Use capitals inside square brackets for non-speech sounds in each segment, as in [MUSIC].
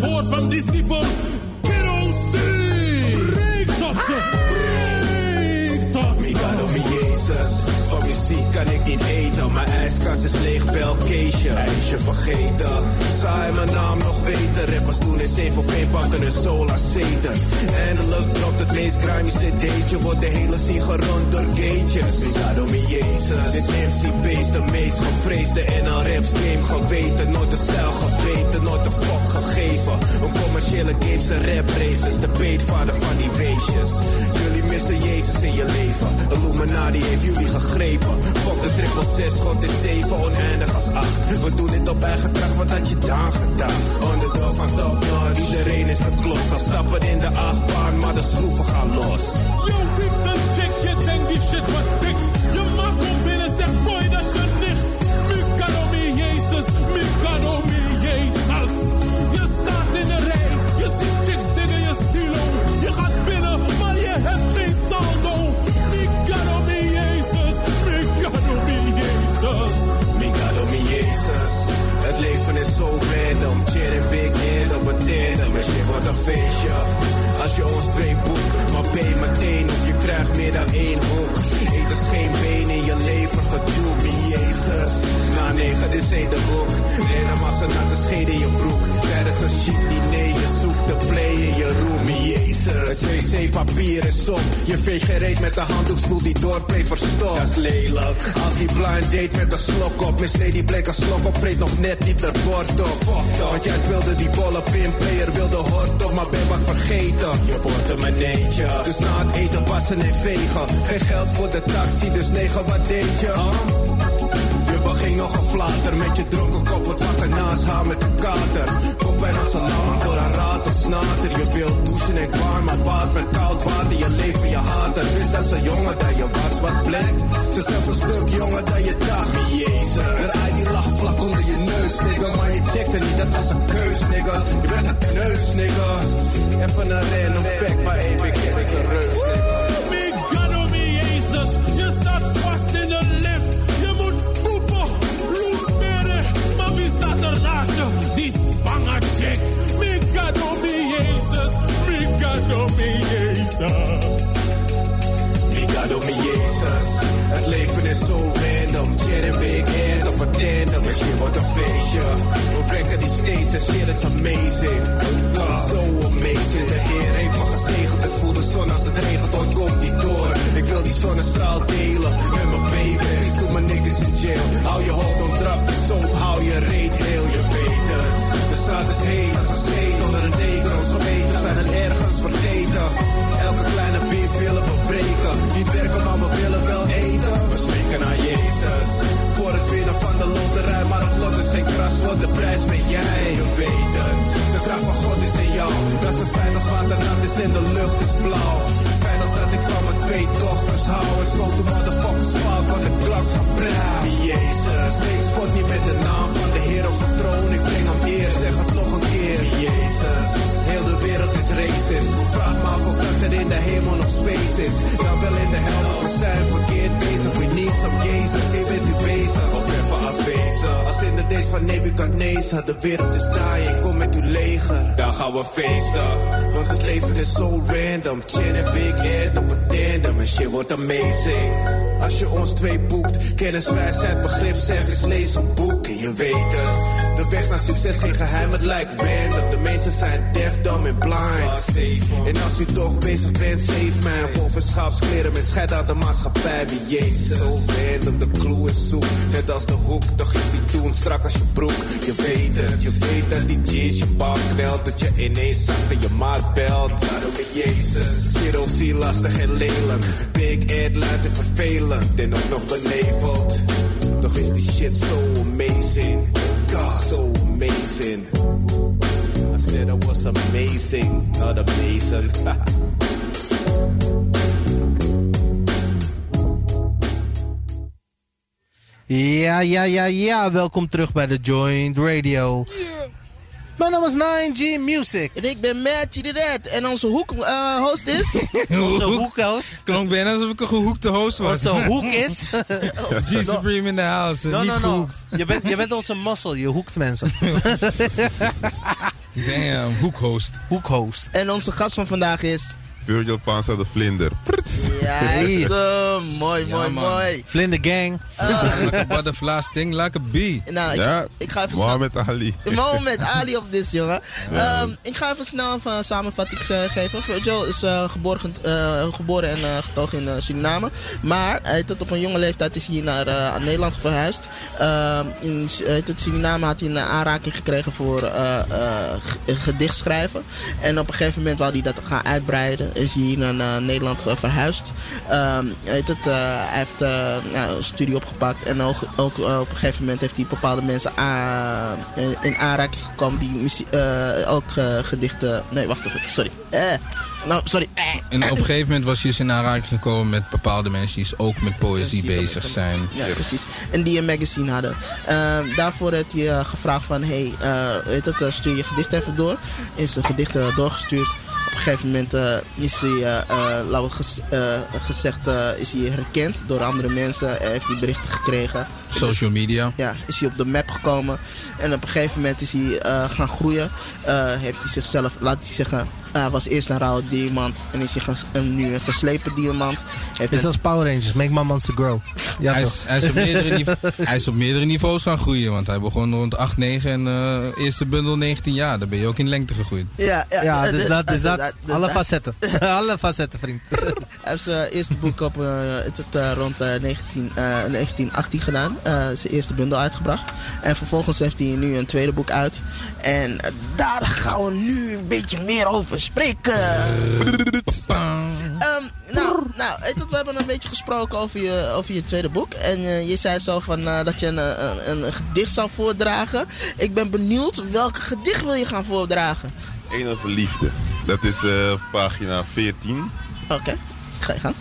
het woord van discipel. Muziek kan ik niet eten. Mijn ijskast is leeg, bel Keesje. Ijsje vergeten, zou hij mijn naam nog weten? Rappers doen in zin voor geen pakken hun soul als zeten. Eindelijk dropt het meest grimy cd'tje. Wordt de hele scene gerond door. Migado mi Jezus, dit MCP's de meest gevreesde een raps game geweten. Nooit de stijl geweten, nooit de fuck gegeven. Een commerciële games en rap races, de beetvader van die weesjes. Jullie missen Jezus in je leven. Illuminati heeft jullie gegrepen. Fuck de triple zes, God is zeven, oneindig als acht. We doen dit op eigen kracht, wat had je dan gedacht? Underdog van top notch, iedereen is geklost. Al stappen in de achtbaan, maar de schroeven gaan los. Yo, Rick, dan check je denkt die shit was dik. Zo random. Chin en big head op een tandem. En shit wordt een feestje. Als je ons twee boekt, maar pay meteen of je krijgt meer dan één hoek. Eet is geen been in je leven, gedoe mi Jezus. Na negen is één de hoek. En een massa natte scheet in je broek. Tijdens een chic diner, je zoekt de play in je room, Jezus. Het wc-papier is op. Je veegt geen reet met de handdoek, spoelt die door, play verstopt. Dat is lelijk. Als die blind date met een slok op. Misleed die bleek een slok op, vreet nog net niet de bord op. Want jij speelde die bolle pinplayer, wilde hort op, maar ben wat vergeten. Je portemonneetje. Dus na het eten wassen en vegen. Geen geld voor de dus negen, wat deed je? Je beging nog een flater met je dronken kop, wat wakker naast haar met een kater. Kop bijna salam door een raad of snater. Je wilt douchen en warm, maar baat met koud water. Je leven, je haat het. Wist dat ze jonger dan je was, wat plek. Ze is zelfs een stuk jonger dan je dacht. Jezus. Draai die lach vlak onder je neus, nigga. Maar je checkte niet, dat was een keus, nigga. Je bent een kneus, nigga. Even een random fact, maar hey, Cat is een reus, nigga. Staat er naast je? Die zwanger chick. Migado mi Jezus, Migado mi Jezus. Migado mi Jezus. Het leven is zo random. Big head op een tandem. En shit wordt een feestje. We brengen die steeds en shit is amazing. So amazing. De Heer heeft me gezegend. Ik voel de zon als het regent. Ooit komt die door. Ik wil die zonnestraal delen. Met mijn baby's. Doe mijn niggas in jail. Hou je hoofd op trap. Soap. Hou je reet heel. Je het. De straat is heet als een scheet onder een deken. Ons geweten zijn het ergens vergeten. Elke kleine beef willen we breken. Niet werken, maar we willen wel eten. We smeken naar Jezus. Voor het winnen van de loterij. Maar het lot is geen kras, wat de prijs ben jij. Je weet het. De kracht van God is in jou. Dat is een feit als water nat is en de lucht is blauw. Fijn als dat ik van mijn twee dochters hou. En schoot de motherfuckers van de klas van blauw. Days van Nebuchadnezzar. De wereld is dying, kom met uw leger. Dan gaan we feesten. Want het leven is zo random. Chin en big head op een tandem. En shit wordt amazing. Als je ons twee boekt, kennis, wijsheid, begrip, service, lees een boek je. De weg naar succes geen geheim, het lijkt random. De meesten zijn deaf, dumb en blind. En als u toch bezig bent, save mij. Wolf en schaapskleren met scheid aan de maatschappij. Wie Jezus, zo random, de clue is zoek. Net als de hoek, toch is die toen strak als je broek. Je weet het, je weet dat die jeans je bal knelt. Dat je ineens zakt en je maat belt. Daarom ben Jezus. Kerosine lastig en lelijk. Big Ed luid en vervelend. En ook nog beneveld. Toch is die shit so amazing. God, so amazing. I said it was amazing, not amazing. [LAUGHS] Ja, ja, ja, ja. Welkom terug bij de Joint Radio. Mijn naam is 9G Music. En ik ben Matty de Red. En onze hoek, uh, host is... [LAUGHS] Onze hoekhost. Klonk bijna alsof ik een gehoekte host was. Onze [LAUGHS] hoek is... G Supreme in the house. No, niet no. Je bent, je bent onze muscle. Je hoekt mensen. [LAUGHS] Damn, hoekhost. Hoekhost. En onze gast van vandaag is... Virgil Panza de Vlinder. Ja, zo. Mooi, Ja, mooi, man. mooi. Vlinder gang. [LAUGHS] Like a butterfly, sting like a bee. Nou, ik, Ja, ik ga even snel... Mohammed Ali. Moment, [LAUGHS] Ali op dit, jongen. Ehm, ik ga even snel een samenvatting eh, geven. Virgil is eh, geboren, eh, geboren en eh, getogen in Suriname. Maar hij tot op een jonge leeftijd is hij naar eh, Nederland verhuisd. Ehm, in het, Suriname had hij een aanraking gekregen voor eh, eh, g- gedicht schrijven. En op een gegeven moment wou hij dat gaan uitbreiden. Is hij hier naar Nederland eh, verhuisd. Ehm, het, eh, hij heeft eh, nou, een studie opgepakt. En ook, ook op een gegeven moment heeft hij bepaalde mensen in, in aanraking gekomen die ook gedichten. Nee, wacht even. Sorry. Nou, sorry. En op een gegeven moment was je dus in aanraking gekomen met bepaalde mensen die ook met poëzie bezig zijn. Ja, precies. En die een magazine hadden. Ehm, daarvoor heeft hij gevraagd van... Hey, weet het, stuur je gedicht even door. Is de gedichten doorgestuurd. Op een gegeven moment eh, is hij, eh, eh, laten gezegd, is hij herkend door andere mensen. Heeft hij berichten gekregen. Social media. Ja, is hij op de map gekomen. En op een gegeven moment is hij gaan groeien. Heeft hij zichzelf, laat hij zeggen, hij was eerst een rauwe diamant. En is hij nu een geslepen diamant. Heeft Is als Power Rangers. Make my monster grow. Ja, Hij is, hij, is op [LAUGHS] meerdere nive- hij is op meerdere niveaus gaan groeien. Want hij begon rond 8, 9 en eh eerste bundel 19 jaar. Dan ben je ook in lengte gegroeid. ja, ja, Ja, eh, dus eh, dat, dus eh, dat. eh, Alle facetten. [LAUGHS] [LAUGHS] Alle facetten, vriend. Hij heeft zijn eerste boek op eh, het, het, eh, rond eh, 19, eh, 1918 gedaan. Eh, zijn eerste bundel uitgebracht. En vervolgens heeft hij nu een tweede boek uit. En eh, daar gaan we nu een beetje meer over spreken. Ehm, nou, nou we hebben een beetje gesproken over je, over je tweede boek. En eh, je zei zo van, eh, dat je een, een, een, een gedicht zou voordragen. Ik ben benieuwd, welk gedicht wil je gaan voordragen? Enige liefde. Dat is eh, pagina 14. Oké, ga je gaan.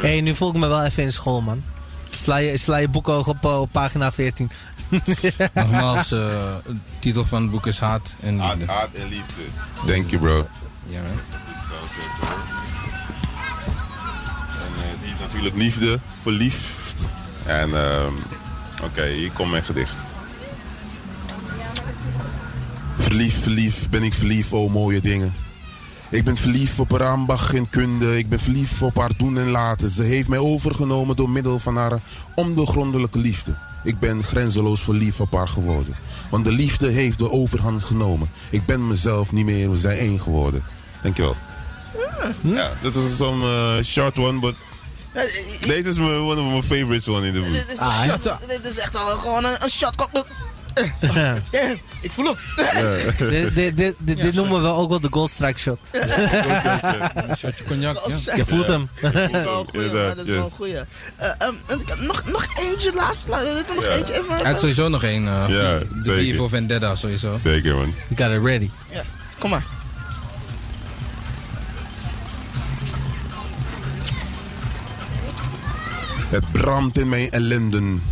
Hé, hey, nu voel ik me wel even in school, man. Sla je, sla je boek ook op, eh, op pagina 14. [LAUGHS] Nogmaals, eh, de titel van het boek is Haat en Liefde. haat en liefde. Thank you, bro. Ja, man. Zou. En eh, die is natuurlijk liefde, verliefd. En ehm, oké, hier komt mijn gedicht. Verliefd, verliefd, ben ik verliefd, oh mooie dingen. Ik ben verliefd op haar en kunde. Ik ben verliefd op haar doen en laten. Ze heeft mij overgenomen door middel van haar ondoorgrondelijke liefde. Ik ben grenzeloos verliefd op haar geworden. Want de liefde heeft de overhand genomen. Ik ben mezelf niet meer, we zijn één geworden. Dankjewel. Ja, dat is zo'n eh, short one, but deze is one of my favorites one in the book. Dit is, Ah, shot, dit is echt wel gewoon een, een shot. [LAUGHS] Eh, eh, ik voel hem. [LAUGHS] dit noemen we ook wel de Gold Strike Shot. [LAUGHS] Een shotje cognac, ja. Je voelt hem. Dat is wel een goeie. Eh, ehm, nog, nog eentje laatst. Laat er nog eentje even. Hij had sowieso nog één. eh, Ja, de zeker. V voor Vendetta sowieso. Zeker, man. You got it ready. Ja, kom maar. Het brandt in mijn ellenden.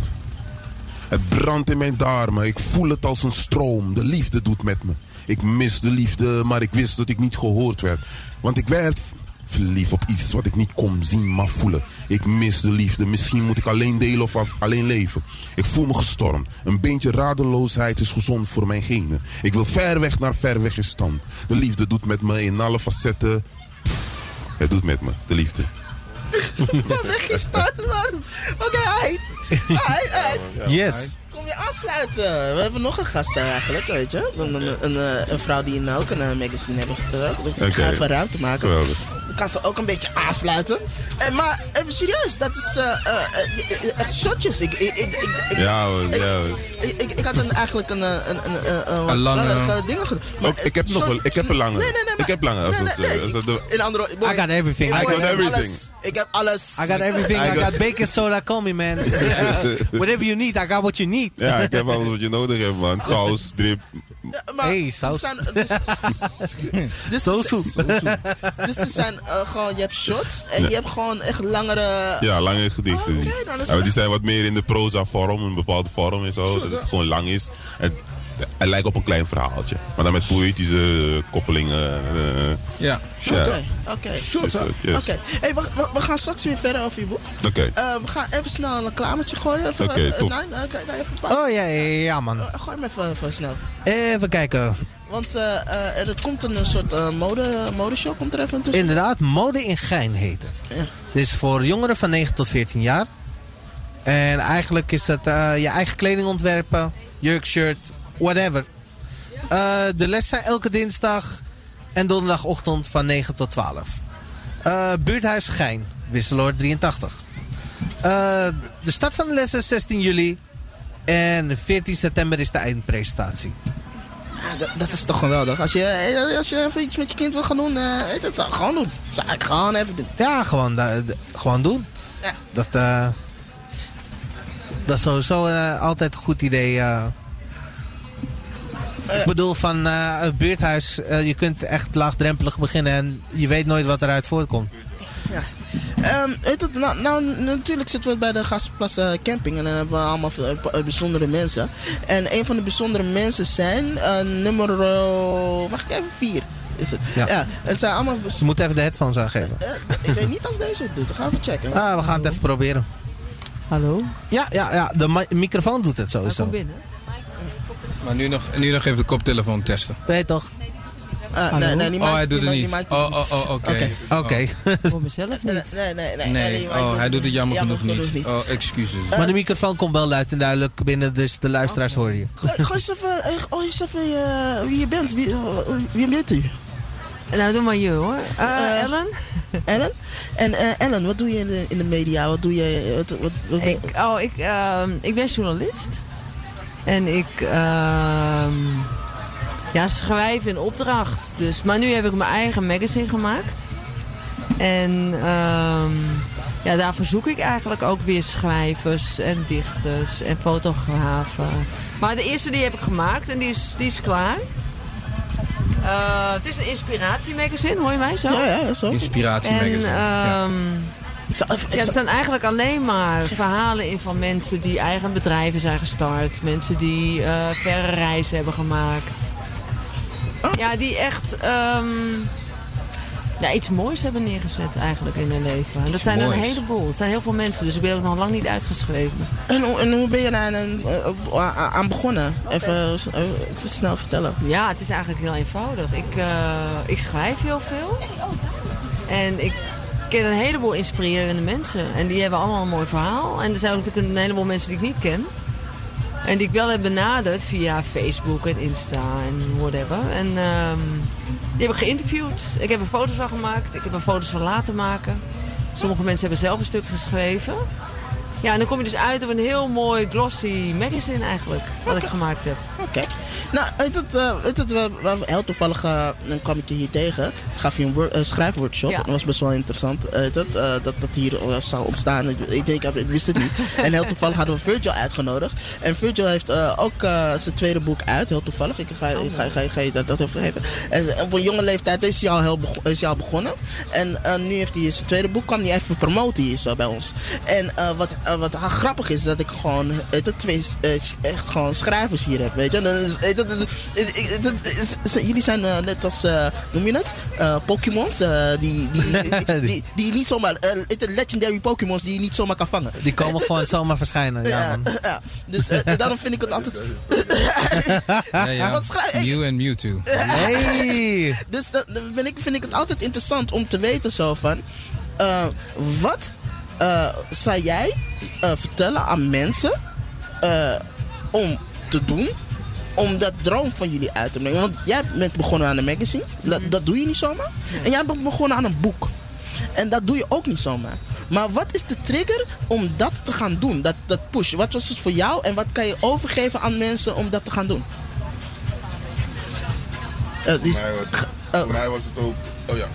Het brandt in mijn darmen. Ik voel het als een stroom. De liefde doet met me. Ik mis de liefde, maar ik wist dat ik niet gehoord werd. Want ik werd verliefd op iets wat ik niet kon zien, maar voelen. Ik mis de liefde. Misschien moet ik alleen delen of alleen leven. Ik voel me gestormd. Een beetje radeloosheid is gezond voor mijn genen. Ik wil ver weg naar ver weg in stand. De liefde doet met me in alle facetten. Het doet met me, de liefde. [LAUGHS] Ja, weggestart, man. Oké, hi. Hi, hi. Yes. Kom je aansluiten? We hebben nog een gast daar eigenlijk, weet je. Een, een, een, eh, een vrouw die nou ook een magazine hebben. Uh, ik ga even ruimte maken. Geweldig. Kan ze ook een beetje aansluiten. En, maar even serieus, dat is eh, eh, eh, echt shotjes. Ik, ik, ik, ik, ik- Ja, ja, ik, ik, ik had een, eigenlijk een, eh, een, een, een, lange- langere dingen gedaan. Ik heb eh, nog wel, ik heb een lange. Nee, nee, nee. ik heb lange. Eh, In andere... I got everything. Ik, I got ik heb everything. Alles, ik heb alles. I got everything. I I got- got baking soda. Call me, man. [LAUGHS] Whatever you need, I got what you need. ja, ik heb alles wat je nodig hebt, man. Saus, drip. Ja, maar Hey, saus. zijn- dus- dus. Dus er zijn eh, gewoon, je hebt shots en je hebt gewoon echt langere... Ja, lange gedichten. Oké, dan is Ja, maar die zijn wat meer in de proza vorm, een bepaalde vorm en zo. Dat het gewoon lang is. En Het lijkt op een klein verhaaltje. Maar dan met poëtische koppelingen. eh, Ja. Oké, oké. Dus, yes. Oké, hey, we, we, we gaan straks weer verder over je boek. Oké. Eh, we gaan even snel een reclametje gooien. Oké, top. nee, nee, even een paar... Oh ja, ja, ja man. Eh, gooi hem even, even snel. Even kijken. Want eh, eh, er komt een, soort eh, mode, modeshow, komt er even tussen. Inderdaad, Mode in Gein heet het. Ja. Het is voor jongeren van 9 tot 14 jaar. En eigenlijk is het eh, je eigen kleding ontwerpen, jurk, shirt, whatever. Eh, de les zijn elke dinsdag en donderdagochtend van 9 tot 12. Eh, buurthuis Gein, Wisseloord 83. Eh, de start van de les is 16 juli. En 14 september is de eindpresentatie. Ja, dat, dat is toch geweldig. Als je, als je even iets met je kind wil gaan doen, dat zou ik gewoon doen. Dat zou ik gewoon even doen. Ja, gewoon, gewoon doen. Ja. Dat, dat is sowieso altijd een goed idee. Ik bedoel, van eh, het buurthuis, eh, je kunt echt laagdrempelig beginnen en je weet nooit wat eruit voortkomt. Ehm, weet het, nou, nou, natuurlijk zitten we bij de Gastplas eh, Camping en dan hebben we allemaal veel, bijzondere mensen. En een van de bijzondere mensen zijn eh, nummer, mag ik even, vier is het. Ja. het zijn allemaal, Ze moeten even de headphones aangeven. ik weet niet als deze het doet, dan gaan we checken. Ah, we gaan het even proberen. Hallo? Ja, ja, ja de mi- microfoon doet het Hij sowieso. komt binnen. Maar nu nog, nu nog even de koptelefoon testen. Weet toch? Ah, Hallo? nee, nee, die Oh, maakt- hij doet die het niet. maakt Oh, oh, oh, oké. Oké. Oké. [LAUGHS] Voor mezelf Nee, niet. nee, nee, nee. Nee, oh, hij doet het jammer genoeg genoeg niet. Oh, excuses. maar de microfoon komt wel luid en duidelijk binnen, dus de luisteraars horen je. Gooi eens even, eh, gooi eens even eh, wie je bent. Wie, eh, wie bent u? Nou, doe maar je hoor. Eh, Eh, Ellen? [LAUGHS] Ellen? En eh, Ellen, wat doe je in de, in de media? Wat doe je? Wat, wat, wat ben- Ik, oh, ik, ehm, ik ben journalist. En ik ehm, ja, schrijf in opdracht. Dus, maar nu heb ik mijn eigen magazine gemaakt. En ehm, ja, daarvoor zoek ik eigenlijk ook weer schrijvers en dichters en fotografen. Maar de eerste die heb ik gemaakt en die is, die is klaar. Eh, het is een inspiratiemagazine, hoor je mij zo? Ja, ja, zo. Inspiratie En magazine. Ja. Ik zal even, ik ja, er zal- staan eigenlijk alleen maar verhalen in van mensen die eigen bedrijven zijn gestart. Mensen die eh, verre reizen hebben gemaakt. Ja, die echt ehm, ja, iets moois hebben neergezet eigenlijk in hun leven. En dat zijn er een heleboel. Het zijn heel veel mensen, dus ik ben ook nog lang niet uitgeschreven. en, hoe- en hoe ben je daar aan, eh, aan- begonnen? Even, eh, even snel vertellen. Ja, het is eigenlijk heel eenvoudig. Ik, eh, ik schrijf heel veel. En ik ken een heleboel inspirerende mensen. En die hebben allemaal een mooi verhaal. En er zijn ook natuurlijk een heleboel mensen die ik niet ken. En die ik wel heb benaderd via Facebook en Insta en whatever. En ehm, die heb ik geïnterviewd. Ik heb er foto's van gemaakt. Ik heb er foto's van laten maken. Sommige mensen hebben zelf een stuk geschreven. Ja, en dan kom je dus uit op een heel mooi glossy magazine eigenlijk. Wat ik gemaakt heb. Nou, uit het, eh, uit het, we- we- heel toevallig eh, dan kwam ik je hier tegen. Gaf je een wor- eh, schrijfworkshop. Ja. Dat was best wel interessant. Uit het, eh, dat dat hier eh, zou ontstaan. Ik- denk, ik wist het niet. [LAUGHS] en heel toevallig hadden we Virgil uitgenodigd. En Virgil heeft eh, ook eh, zijn tweede boek uit. Heel toevallig. Ik ga, ik ga, ik ga, ik ga je dat, dat even geven. En op een jonge leeftijd is hij al, heel bego- is hij al begonnen. En eh, nu heeft hij zijn tweede boek. Kwam hij even promoten hier zo bij ons. En eh, wat, eh, wat grappig is, dat ik gewoon eh, de twee eh, echt gewoon schrijvers hier heb, weet je. Eh, dat- jullie zijn eh, net als, eh, noem je het? Eh, Pokémons. eh, die, [LAUGHS] die, die, die, die niet zomaar, legendary Pokémons die je niet zomaar kan vangen. Die komen gewoon [LAUGHS] zomaar verschijnen. Ja, Ja, man. [LAUGHS] ja, dus eh, daarom vind ik het altijd. Ja, ja. Wat schrijf ik? Mew en Mewtwo. Hey! Dus dat, ben ik, vind ik het altijd interessant om te weten zo van... eh, wat eh, zou jij eh, vertellen aan mensen eh, om te doen... om dat droom van jullie uit te brengen? Want jij bent begonnen aan een magazine. Dat, dat doe je niet zomaar. En jij bent begonnen aan een boek. En dat doe je ook niet zomaar. Maar wat is de trigger om dat te gaan doen? Dat, dat push. Wat was het voor jou? En wat kan je overgeven aan mensen om dat te gaan doen? Die is- Voor mij was, Oh. voor mij was het ook. Oh ja.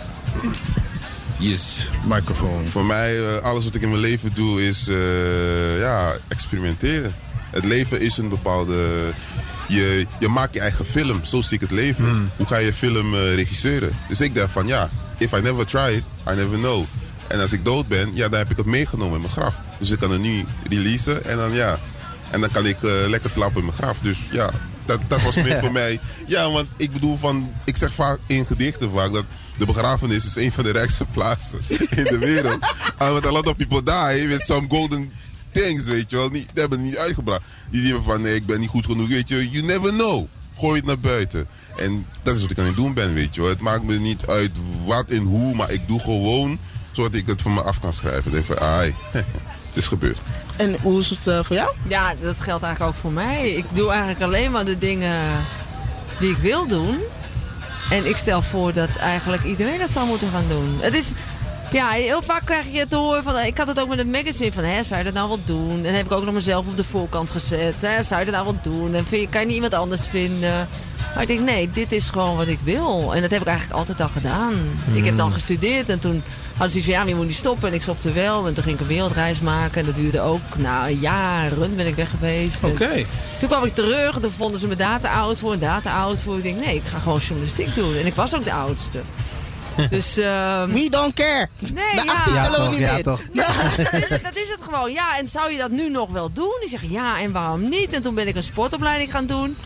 Yes, microfoon. Voor mij, eh, alles wat ik in mijn leven doe, is eh, ja, experimenteren. Het leven is een bepaalde. Je, je maakt je eigen film, zo zie ik het leven. Hoe ga je film eh, regisseren? Dus ik dacht van ja, if I never try it, I never know. En als ik dood ben, ja, dan heb ik het meegenomen in mijn graf. Dus ik kan het nu releasen en dan ja. En dan kan ik eh, lekker slapen in mijn graf. Dus ja, dat, dat was meer [LAUGHS] voor mij. Ja, want ik bedoel van, ik zeg vaak in gedichten vaak dat de begrafenis is een van de rijkste plaatsen in de wereld. [LAUGHS] Want a lot of people die with some golden things, weet je wel. Niet, die hebben het niet uitgebracht. Die denken van, nee, ik ben niet goed genoeg, weet je. You never know. Gooi het naar buiten. En dat is wat ik aan het doen ben, weet je wel. Het maakt me niet uit wat en hoe, maar ik doe gewoon zodat ik het van me af kan schrijven. Denk van, ai, [LAUGHS] het is gebeurd. En hoe is het eh, voor jou? Ja, dat geldt eigenlijk ook voor mij. Ik doe eigenlijk alleen maar de dingen die ik wil doen. En ik stel voor dat eigenlijk iedereen dat zou moeten gaan doen. Het is, ja, heel vaak krijg je te horen van... Ik had het ook met het magazine van, hè, zou je dat nou wel doen? En dan heb ik ook nog mezelf op de voorkant gezet. Hè, zou je dat nou wel doen? En vind je, kan je niet iemand anders vinden? Maar ik denk, nee, dit is gewoon wat ik wil. En dat heb ik eigenlijk altijd al gedaan. Ik heb dan gestudeerd en toen hadden ze zoiets van, ja, maar je moet niet stoppen. En ik stopte wel. En toen ging ik een wereldreis maken. En dat duurde ook, nou, jaren ben ik weg geweest. Oké. toen kwam ik terug en toen vonden ze me oud voor en daar te oud voor. Ik denk, nee, ik ga gewoon journalistiek doen. En ik was ook de oudste. Dus, ehm, We don't care. nee, Bij ja. 18 Ja, toch, niet ja, mee. toch. [LAUGHS] dat, is, het- dat is het gewoon. Ja, en zou je dat nu nog wel doen? Die zeggen ja, en waarom niet? En toen ben ik een sportopleiding gaan doen.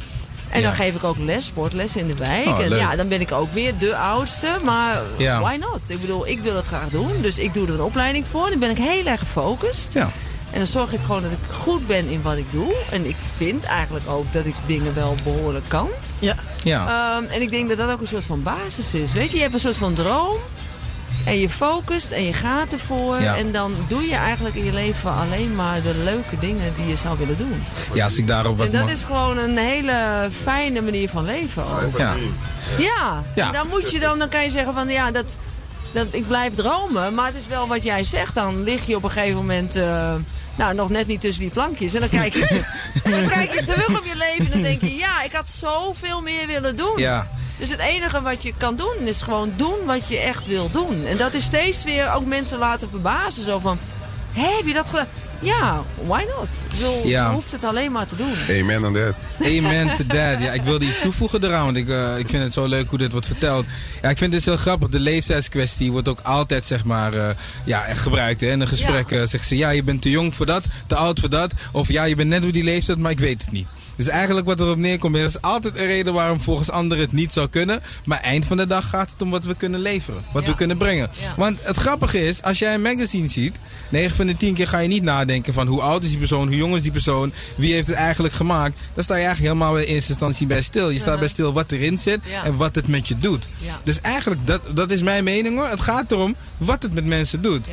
En Ja. dan geef ik ook les, sportles in de wijk. Oh, en leuk. ja, dan ben ik ook weer de oudste. Maar Ja. why not? Ik bedoel, ik wil het graag doen. Dus ik doe er een opleiding voor. Dan ben ik heel erg gefocust. Ja. En dan zorg ik gewoon dat ik goed ben in wat ik doe. En ik vind eigenlijk ook dat ik dingen wel behoorlijk kan. Ja. Ja. Ehm, en ik denk dat dat ook een soort van basis is. Weet je, je hebt een soort van droom. En je focust en je gaat ervoor. Ja. En dan doe je eigenlijk in je leven alleen maar de leuke dingen die je zou willen doen. ja, als ik daarop wat En dat mag- is gewoon een hele fijne manier van leven ook. Ja. Ja, Ja. En dan moet je dan, dan kan je zeggen van ja, dat, dat, ik blijf dromen. Maar het is wel wat jij zegt. Dan lig je op een gegeven moment, eh, nou nog net niet tussen die plankjes. En dan kijk je, [LAUGHS] dan kijk je terug op je leven en dan denk je, ja, ik had zoveel meer willen doen. Ja. Dus het enige wat je kan doen is gewoon doen wat je echt wil doen. En dat is steeds weer ook mensen laten verbazen. Zo van, hé, heb je dat gedaan? Ja, why not? Ja. je hoeft het alleen maar te doen. Amen on that. Amen to that. [LAUGHS] Ja, ik wilde iets toevoegen eraan, want ik, eh, ik vind het zo leuk hoe dit wordt verteld. Ja, ik vind het dus heel grappig. De leeftijdskwestie wordt ook altijd, zeg maar, eh, ja, gebruikt. Hè. In een gesprek Ja. zeggen ze, ja, je bent te jong voor dat, te oud voor dat. Of ja, je bent net op die leeftijd, maar ik weet het niet. Dus eigenlijk wat erop neerkomt, er is altijd een reden waarom volgens anderen het niet zou kunnen. Maar eind van de dag gaat het om wat we kunnen leveren. Wat Ja. we kunnen brengen. Ja. Want het grappige is, als jij een magazine ziet, 9 van de 10 keer ga je niet nadenken van hoe oud is die persoon, hoe jong is die persoon, wie heeft het eigenlijk gemaakt. Daar sta je eigenlijk helemaal in eerste instantie bij stil. Je staat bij stil wat erin zit Ja. en wat het met je doet. Dus eigenlijk, dat, dat is mijn mening hoor. Het gaat erom wat het met mensen doet.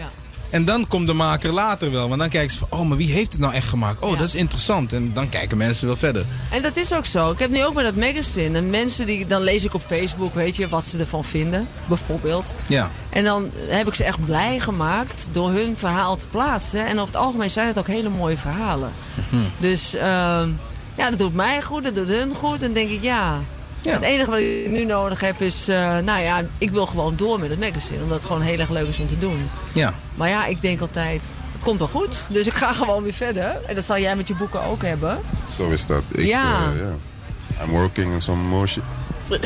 En dan komt de maker later wel. Want dan kijken ze van, oh, maar wie heeft het nou echt gemaakt? Oh, Ja. dat is interessant. En dan kijken mensen wel verder. En dat is ook zo. Ik heb nu ook met dat magazine. En mensen die, dan lees ik op Facebook, weet je, wat ze ervan vinden. Bijvoorbeeld. Ja. En dan heb ik ze echt blij gemaakt door hun verhaal te plaatsen. En over het algemeen zijn het ook hele mooie verhalen. Mhm. Dus ehm, ja, dat doet mij goed, dat doet hun goed. En dan denk ik, ja, Ja. het enige wat ik nu nodig heb is... eh, nou ja, ik wil gewoon door met het magazine. Omdat het gewoon heel erg leuk is om te doen. Ja. Maar ja, ik denk altijd, het komt wel goed. Dus ik ga [LAUGHS] gewoon weer verder. En dat zal jij met je boeken ook hebben. Zo is dat. Ik, Ja. eh. I'm working on some more shit.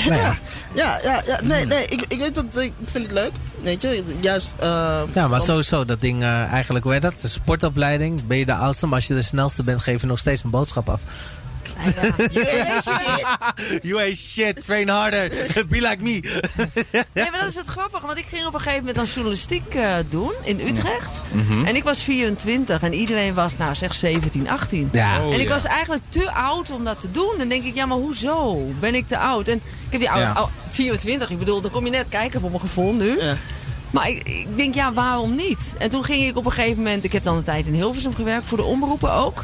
Ja, ja, ja, ja. Nee, nee, ik, ik weet dat, ik vind het leuk. Weet je, juist... eh, Ja, maar om- sowieso, dat ding eh, eigenlijk, hoe heet dat? De sportopleiding. Ben je de oudste, maar als je de snelste bent, geef je nog steeds een boodschap af. Yeah, shit. You ain't shit, train harder, be like me. Nee, maar dat is het grappige. Want ik ging op een gegeven moment dan journalistiek eh, doen in Utrecht. Mhm. En ik was 24 en iedereen was nou zeg 17, 18. Ja. Oh, en ik ja. was eigenlijk te oud om dat te doen. Dan denk ik, ja, maar hoezo? Ben ik te oud? En ik heb die oude, Ja. oude- 24, ik bedoel, dan kom je net kijken voor mijn gevoel nu. Ja. Maar ik, ik denk, ja, waarom niet? En toen ging ik op een gegeven moment, ik heb dan een tijd in Hilversum gewerkt, voor de omroepen ook.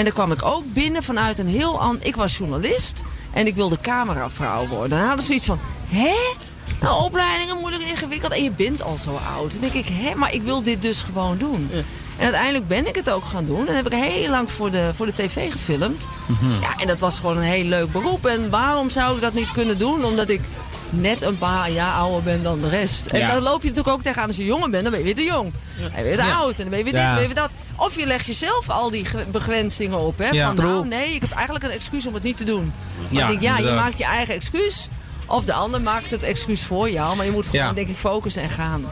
En dan kwam ik ook binnen vanuit een heel ander... Ik was journalist en ik wilde cameravrouw worden. Dan hadden ze iets van, hè? Nou, opleidingen moeilijk en ingewikkeld en je bent al zo oud. Dan denk ik, hè, maar ik wil dit dus gewoon doen. En uiteindelijk ben ik het ook gaan doen. En heb ik heel lang voor de, voor de tv gefilmd. Ja, en dat was gewoon een heel leuk beroep. En waarom zou ik dat niet kunnen doen? Omdat ik net een paar jaar ouder ben dan de rest. En Ja. dan loop je natuurlijk ook tegenaan als je jonger bent. Dan ben je weer te jong. Dan ben je weer te oud. En dan ben je weer dit, dan ben je weer dat. Of je legt jezelf al die ge- begrenzingen op. Hè? Van nou, nee, ik heb eigenlijk een excuus om het niet te doen. Ja, denk, ja, je maakt je eigen excuus. Of de ander maakt het excuus voor jou. Maar je moet gewoon, Ja. denk ik, focussen en gaan.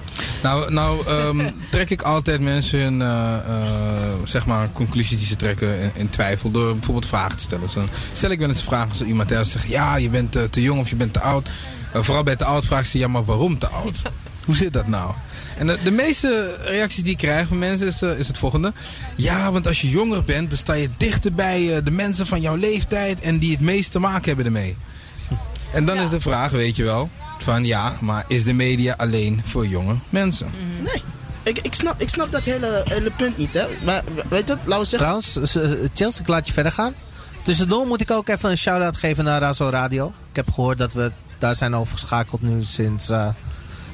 Nou, nou ehm, [LAUGHS] trek ik altijd mensen hun, eh, eh, zeg maar, conclusies die ze trekken in, in twijfel door bijvoorbeeld vragen te stellen. Zo stel ik wel eens vragen als iemand zegt, ja, je bent eh, te jong of je bent te oud. Eh, vooral bij te oud vragen ze, ja, maar waarom te oud? Hoe zit dat nou? En de, de meeste reacties die ik krijg van mensen is, eh, is het volgende. Ja, want als je jonger bent, dan sta je dichter bij eh, de mensen van jouw leeftijd en die het meest te maken hebben ermee. En dan is de vraag, weet je wel, van ja, maar is de media alleen voor jonge mensen? Nee. Ik, ik, snap, ik snap dat hele, hele punt niet, hè. Maar weet je wat, laten we zeggen... Trouwens, eh, Chelsea, ik laat je verder gaan. Tussendoor moet ik ook even een shout-out geven naar Razo Radio. Ik heb gehoord dat we daar zijn overgeschakeld nu sinds, eh,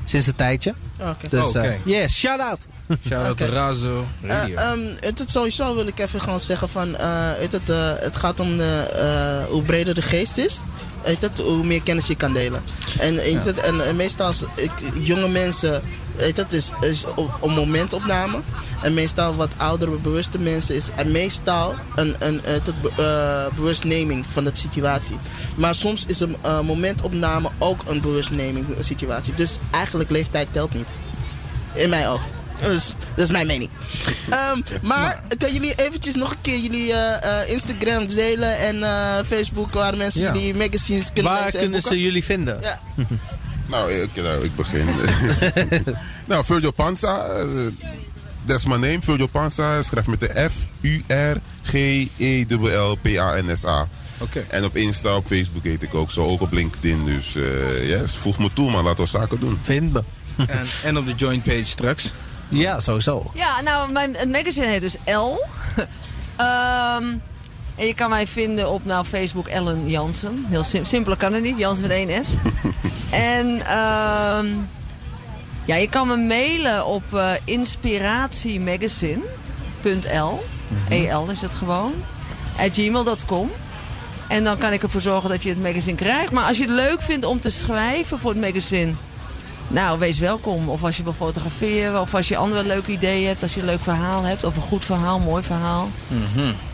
sinds een tijdje. Oké. Dus Oké. eh, yes, shout-out. Shout-out Oké. to Razo Radio. Eh, ehm, het, het sowieso wil ik even gewoon zeggen van, eh, het, eh, het gaat om de, eh, hoe breder de geest is, weet het, hoe meer kennis je kan delen. En, weet het, en, eh, meestal als ik, jonge mensen, weet het, is, is op, een momentopname. En meestal wat oudere, bewuste mensen is en meestal een, een, het, eh, bewustneming van de situatie. Maar soms is een eh, momentopname ook een bewustneming situatie. Dus eigenlijk leeftijd telt niet. In mijn ogen. Dat is, dat is mijn mening. Ehm, maar kan jullie eventjes nog een keer jullie eh, eh, Instagram delen en eh, Facebook waar mensen Ja. jullie magazines kunnen Waar lezen en kunnen ze jullie vinden? Ja. [LAUGHS] Nou, ik, nou, ik begin. [LAUGHS] nou, Virgil Panza. dat is mijn name, Virgil Panza. Schrijf met de F, U, R, G, E, L, P, A, N, S, A. Oké. En op Insta, op Facebook heet ik ook zo. Ook op LinkedIn. Dus eh yes, voeg me toe, maar laten we zaken doen. Vind me. En, en op de joint page straks. Ja, sowieso. Ja, nou, mijn, het magazine heet dus L. [LAUGHS] Ehm, en je kan mij vinden op nou, Facebook Ellen Jansen. Heel sim simpeler kan het niet. Jansen met één S. [LAUGHS] en ehm, ja, je kan me mailen op eh inspiratiemagazine.l. EL is het gewoon. At gmail.com. En dan kan ik ervoor zorgen dat je het magazine krijgt. Maar als je het leuk vindt om te schrijven voor het magazine... Nou, wees welkom. Of als je wil fotograferen, of als je andere leuke ideeën hebt, als je een leuk verhaal hebt, of een goed verhaal, mooi verhaal.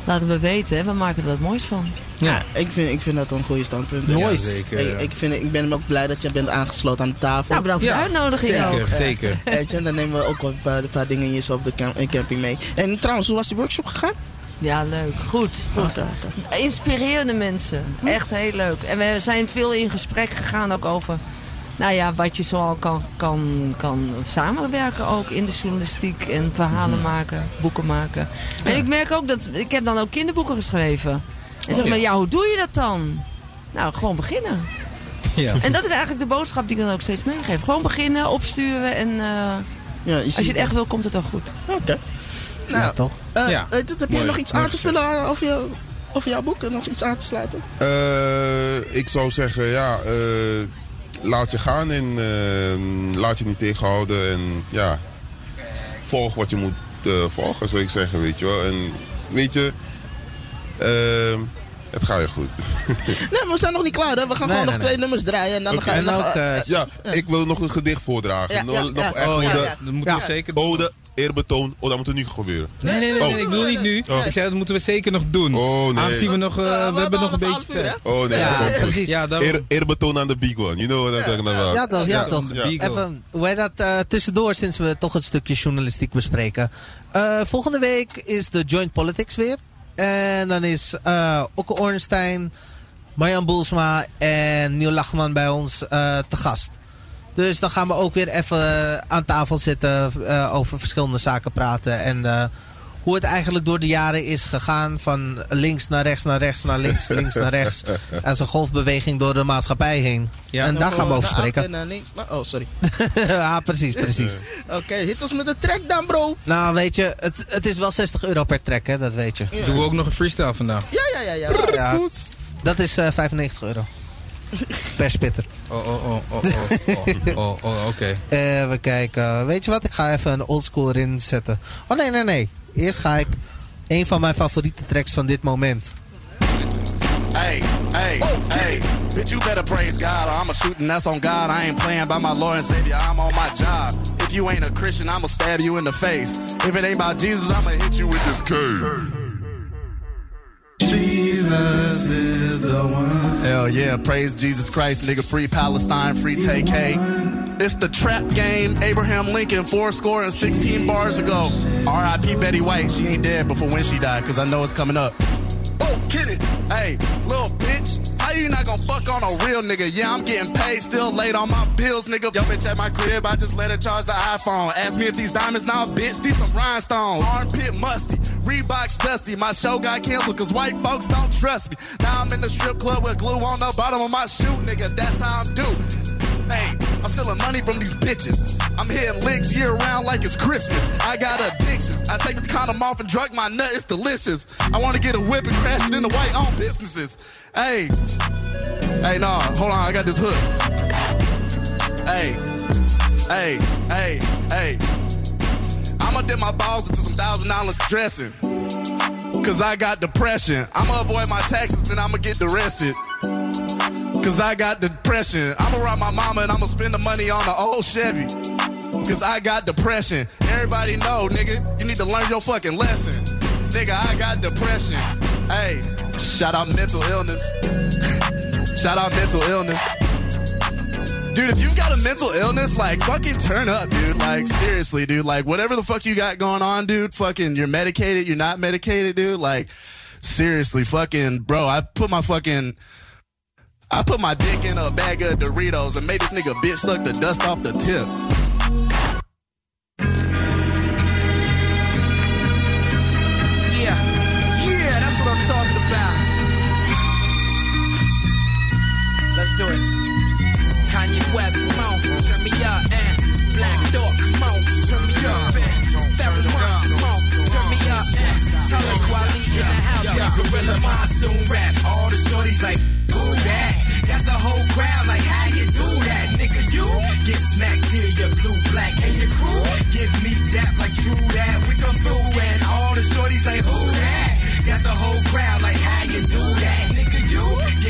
Laat het me weten, hè. we maken er wat moois van. Ja, ik vind, ik vind dat een goede standpunt. Ja, Nice. zeker. Ik, ik, vind, ik ben ook blij dat je bent aangesloten aan de tafel. Nou, bedankt voor Ja, de uitnodiging zeker, ook. zeker. Weet je, dan nemen we ook wel een paar, een paar dingetjes op de cam- camping mee. En trouwens, hoe was die workshop gegaan? Ja, leuk. Goed, goed. Inspirerende mensen. Echt heel leuk. En we zijn veel in gesprek gegaan ook over... Nou ja, wat je zoal kan, kan, kan samenwerken ook in de journalistiek. En verhalen maken, boeken maken. En ik merk ook dat... Ik heb dan ook kinderboeken geschreven. En zeg Oh, maar, ja. hoe doe je dat dan? Nou, gewoon beginnen. Ja. En dat is eigenlijk de boodschap die ik dan ook steeds meegeef. Gewoon beginnen, opsturen en eh, Ja, je als je het echt wil, komt het wel goed. Oké. Nou, Ja, toch? eh, Ja. weet het, heb jij Mooi, nog iets aan te vullen over, jou, over jouw boek? En Nog iets aan te sluiten? Eh, ik zou zeggen, ja, eh, laat je gaan en eh, laat je niet tegenhouden. En ja, volg wat je moet eh, volgen, zou ik zeggen, weet je wel. En weet je, eh, het gaat je goed. [LAUGHS] Nee, maar we zijn nog niet klaar. Hè? We gaan Nee, gewoon nee, nog nee. twee nummers draaien. En dan Oké. gaan we nog... ja, ik wil nog een gedicht voordragen. Ja, nog ja, nog ja. echt Oh ja, ode, ja. dat moeten we Ja. zeker doen. ode, eerbetoon. Oh, dat moet er nu gebeuren. Nee, nee, nee, Oh. nee, ik bedoel niet nu. Oh. Ik zei dat moeten we zeker nog doen. Oh, nee. Aangezien we nog, eh, we hebben nog een beetje uur, tijd. Oh nee, Ja, precies. Ja, daarom. Eer, eerbetoon aan de big one. You know what I'm talking about. Ja, toch, ja, toch. Even, hoe heet dat, eh, tussendoor, sinds we toch het stukje journalistiek bespreken. Eh, volgende week is de Joint Politics weer. En dan is eh Okke Ornstein, Marjan Boelsma en Neil Lachman bij ons eh, te gast. Dus dan gaan we ook weer even aan tafel zitten, eh, over verschillende zaken praten. En eh, hoe het eigenlijk door de jaren is gegaan. Van links naar rechts, naar rechts, naar links, [LAUGHS] links naar rechts. Als een golfbeweging door de maatschappij heen. Ja. en daar gaan we over Naar spreken. en naar links. Nou, oh, sorry. [LAUGHS] ja, precies, precies. [LAUGHS] Oké, hit ons met de track dan, bro. Nou, weet je, het, het is wel 60 euro per track, hè, dat weet je. Ja. Doen we ook nog een freestyle vandaag? Ja, ja, ja. ja. Ja, dat is eh 95 euro per spitter. Oh oh, oh, oh, oh, oh, oh, oh, oh oké. Okay. Even kijken. Weet je wat? Ik ga even een oldschool erin zetten. Oh, nee, nee, nee. Eerst ga ik een van mijn favoriete tracks van dit moment. Hey, hey, hey. Bitch, you better praise God or I'ma shoot and that's on God. I ain't playing by my Lord and Savior. I'm on my job. If you ain't a Christian, I'ma stab you in the face. If it ain't by Jesus, I'ma hit you with this cane. Jesus is the one. Hell yeah, praise Jesus Christ, nigga. Free Palestine, free TK. It's the trap game. Abraham Lincoln, four score and 16 bars ago. R.I.P. Betty White. She ain't dead before when she died, because I know it's coming up. Oh, get it. Hey, bitch. How you not gonna fuck on a real nigga? Yeah, I'm getting paid, still late on my bills, nigga. Yo, bitch at my crib, I just let her charge the iPhone. Ask me if these diamonds now, bitch, these some rhinestones. Armpit musty, Reeboks dusty. My show got canceled cause white folks don't trust me. Now I'm in the strip club with glue on the bottom of my shoe, nigga. That's how I'm due. I'm stealing money from these bitches. I'm hitting licks year round like it's Christmas. I got addictions. I take the condom off and drug my nut. It's delicious. I want to get a whip and crash it into white owned businesses. Hey, hey, nah, hold on. I got this hook. Hey, hey, hey, hey. I'ma dip my balls into some thousand dollars dressing. Cause I got depression. I'ma avoid my taxes, then I'ma get arrested. Cause I got depression. I'ma rob my mama and I'ma spend the money on the old Chevy. Cause I got depression. Everybody know, nigga, you need to learn your fucking lesson. Nigga, I got depression. Hey, shout out mental illness. [LAUGHS] shout out mental illness. Dude, if you've got a mental illness, like, fucking turn up, dude. Like, seriously, dude. Like, whatever the fuck you got going on, dude, fucking, you're medicated, you're not medicated, dude. Like, seriously, fucking, bro, I put my fucking, I put my dick in a bag of Doritos and made this nigga bitch suck the dust off the tip. Yeah, yeah, that's what I'm talking about. Let's do it. Kanye West, come on, turn me up, Gorilla Monsoon rap. All the shorties like, who that? Got the whole crowd like, how you do that? Nigga, you get smacked till you're blue, black, and your crew give me that like true that. We come through and all the shorties like, who that? Got the whole crowd like, how you do that?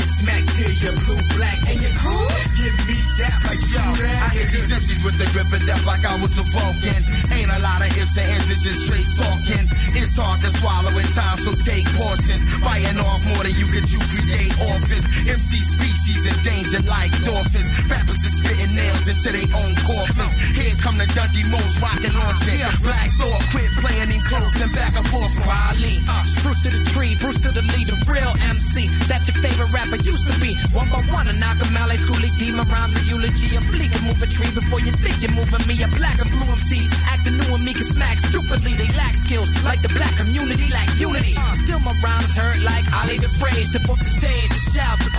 Get smacked till you're blue, black, and your crew give me that like yo. I hit these MCs with the grip of death like I was a Vulcan. Ain't a lot of ifs and ands, it's just straight talking. It's hard to swallow at times, so take portions. Biting off more than you could you create office. MC species endangered like dolphins. Rappers is spitting nails into their own coffins. Here come the Dundee Moles rockin' launching. Black Thought quit playing him close and back and forth from Riley, uh, Bruce to the tree, Bruce to the leader, real MC. That's your favorite rapper used to be. One by one, I knock out like Schoolie D. My rhymes a eulogy. A bleak and move a tree before you think you're moving me. A black and blue MC. Acting new and me can smack stupidly. They lack skills like the black community lack unity. Uh, still my rhymes hurt like I leave the phrase. Step off the stage to shout to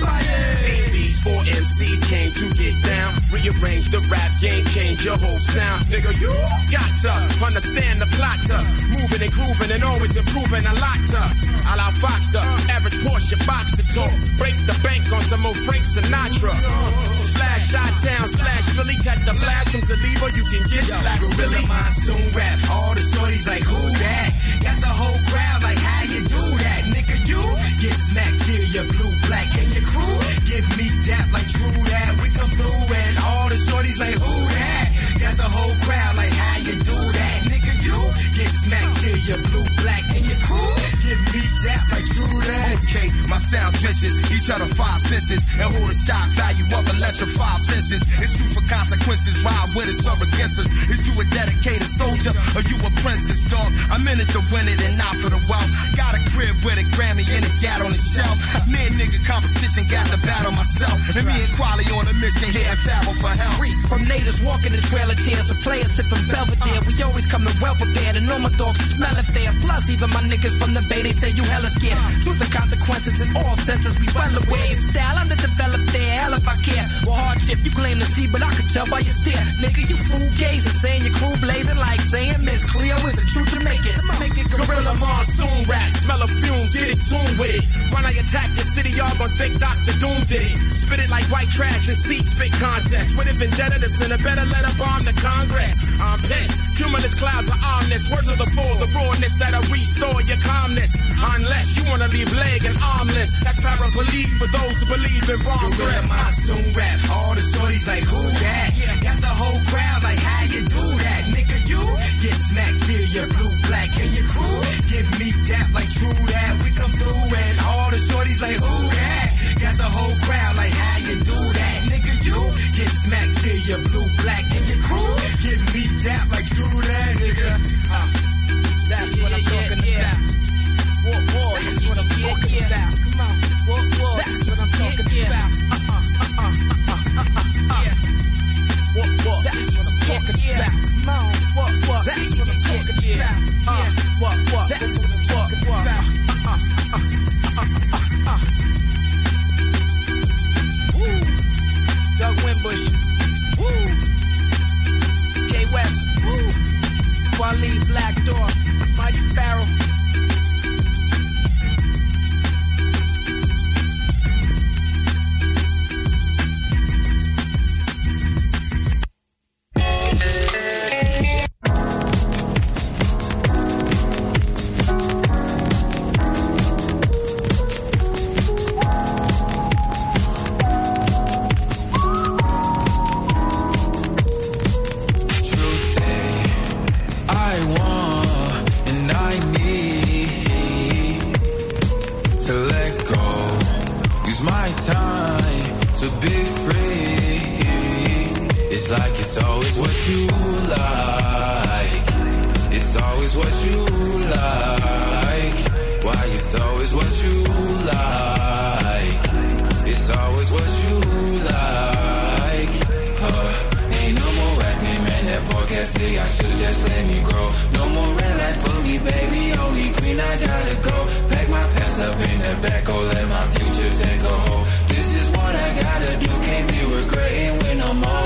my Same these four MCs came to get down. Rearrange the rap game, change your whole sound. Nigga, you got to understand the plot to moving and grooving and always improving a lot to. A la Fox, the average Porsche box the talk. Break the bank on some old Frank Sinatra. Slash Shot Town, slash Philly, catch the blast from Geneva, you can get slack Gorilla Philly. Monsoon rap. All the shorties like, who that? Got the whole crowd like, how you do that? Nigga, you get smacked till you're blue, black, and your crew give me that like true that. We come through and all the shorties like, who that? Got the whole crowd like, how you do that? Nigga, get smacked till you're blue, black, and your crew give me that like true that. Okay, my sound trenches, each other five senses, and hold a shot value of electrified fences. It's true for consequences, ride with us or against us. Is you a dedicated soldier or you a princess, dog? I'm in it to win it and not for the wealth. Got a crib with a Grammy and a gat on the shelf. Me and nigga competition got the battle myself. And me and Quali on a mission here and battle for help. From natives walking in trailer tears. The players sipping Belvedere. We always coming well prepared, and all my dogs smell it fair. Plus, even my niggas from the Bay, they say you hella scared. Truth and consequences in all senses. We well aware. Your style underdeveloped there. Hell if I care. Well, hardship you claim to see, but I could tell by your stare. Nigga, you fool gazing, saying your crew blazing like saying Miss Cleo is a true Jamaican. Make it Gorilla monsoon rap, smell of fumes, get it tuned with it. When I attack your city, y'all think Dr. Doom did it. Spit it like white trash and seat spit contest. With a vendetta to send a better letter bomb to Congress. I'm pissed. Cumulus clouds are ominous. Words of the fool, the rawness that'll restore your calmness. Unless you wanna leave leg and armless. That's paraplegic for those who believe in wrong Gorilla grip. Monsoon rap. All the shorties like, who that? Got the whole crowd like, how you do that? Nigga, you get smacked till you're blue, black, and your crew give me that like true that. We come through and all the shorties like, who that? got the whole crowd like how you do that, nigga. You get smacked till you blue, black, and your crew get beat out like do that, nigga. Uh, That's what I'm talking about. war, war, That's what I'm talking about. Come on. What, what? That's what I'm talking about. Uh-uh, uh-uh, uh-uh, uh-uh, uh. war, war. That's what I'm talking about. Come on. What, what? That's what I'm talking about. Uh, what, what? That's what Waleed Black Door. Mike Farrell. It's like it's always what you like. It's always what you like. Why it's always what you like. It's always what you like. Uh, ain't no more acting, man, that forecasting. I should just let me grow. No more red lights for me, baby. Only green, I gotta go. Pack my pants up in the back, oh, let my future take a hold. This is what I gotta do, can't be regretting when I'm old.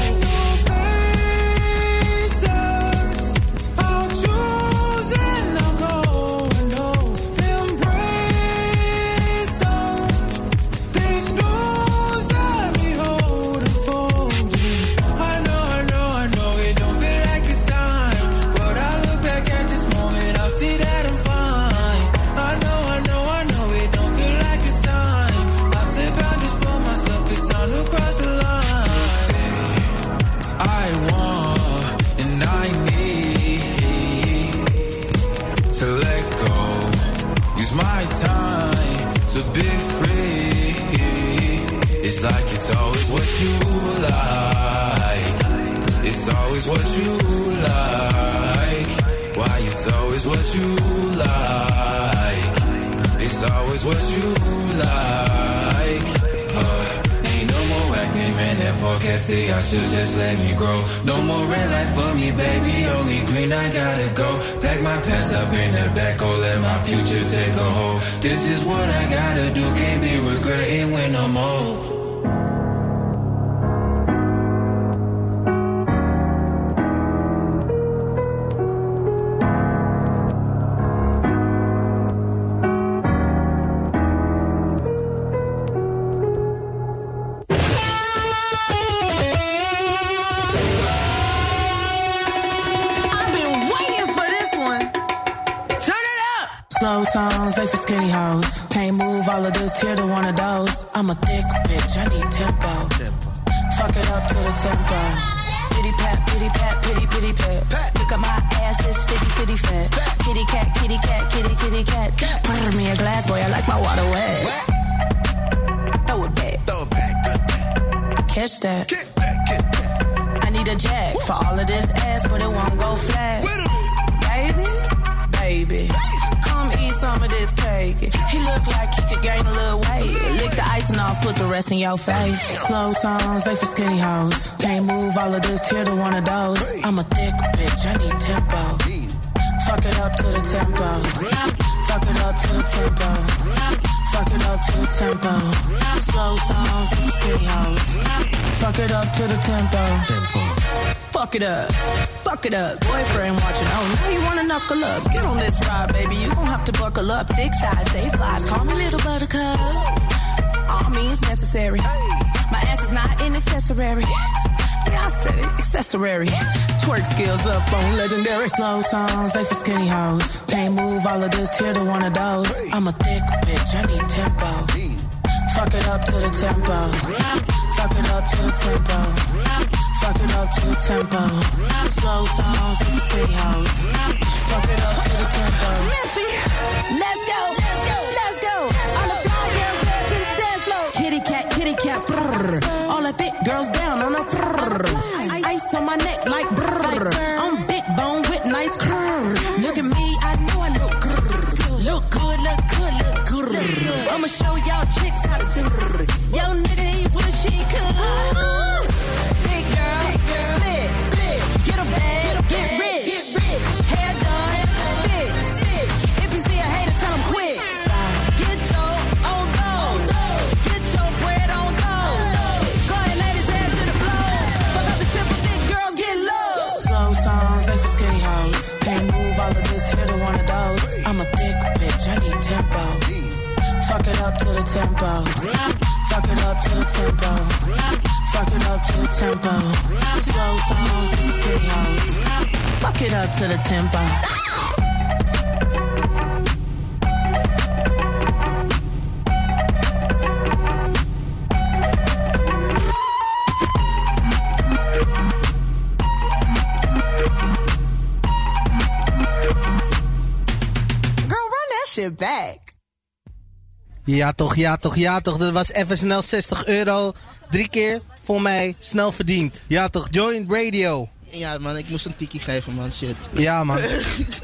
You like. It's always what you like. Why it's always what you like. It's always what you like. Uh, ain't no more acting, man, that forecasting. I should just let me grow. No more red lights for me, baby. Only green, I gotta go. Pack my pants up in the back, oh, let my future take a hold. This is what I gotta do, can't be regretting when I'm old. Songs, they for skinny hoes. Can't move all of this here to one of those. I'm a thick bitch, I need tempo. Fuck it up to the tempo. Pity pat, pity pat, pity pity pat. Look at my ass, it's fitty fitty fat. Kitty cat, kitty cat, kitty kitty cat. Pour me a glass, boy, I like my water wet. Throw it back. Throw it back, good back. Catch that. I need a jack for all of this ass, but it won't go flat. Baby, baby, come eat some of this cake. He look like he could gain a little weight. Lick the icing off, put the rest in your face. Slow songs, they for skinny hoes. Can't move all of this here to one of those. I'm a thick bitch, I need tempo. Fuck it up to the tempo. Fuck it up to the tempo. Fuck it up to the tempo. Slow songs, they for skinny hoes. Fuck it up to the tempo. Fuck it up. Fuck it up. Boyfriend watching. Oh, now you wanna knuckle up. Get on this ride, baby. You gon' have to buckle up. Thick thighs, safe lies. Call me little buttercup. All means necessary. My ass is not an accessory. Yeah, I said it. Accessory. Twerk skills up on legendary. Slow songs, they for skinny hoes. Can't move all of this here to one of those. I'm a thick bitch. I need tempo. Fuck it up to the tempo. Fuck it up to the tempo. Fuck it up to the tempo. Slow songs, they for skinny hoes. Fuck it up to the tempo. Let's go. Let's go. Let's go. All the fly girls head to the dance floor. Kitty cat, kitty brrr. All the thick girls down on brrr. Ice on my neck like. I'm tempo. Fuck it up to the tempo. Fuck it up to the tempo. Slow songs, for skinny hoes. Fuck it up to the tempo. Girl, run that shit back. Ja toch, ja toch, ja toch. Dat was even snel 60 euro. Drie keer voor mij snel verdiend. Ja toch, Joint Radio. Ja, man, ik moest een tikkie geven, man. Shit. Ja man. [LAUGHS]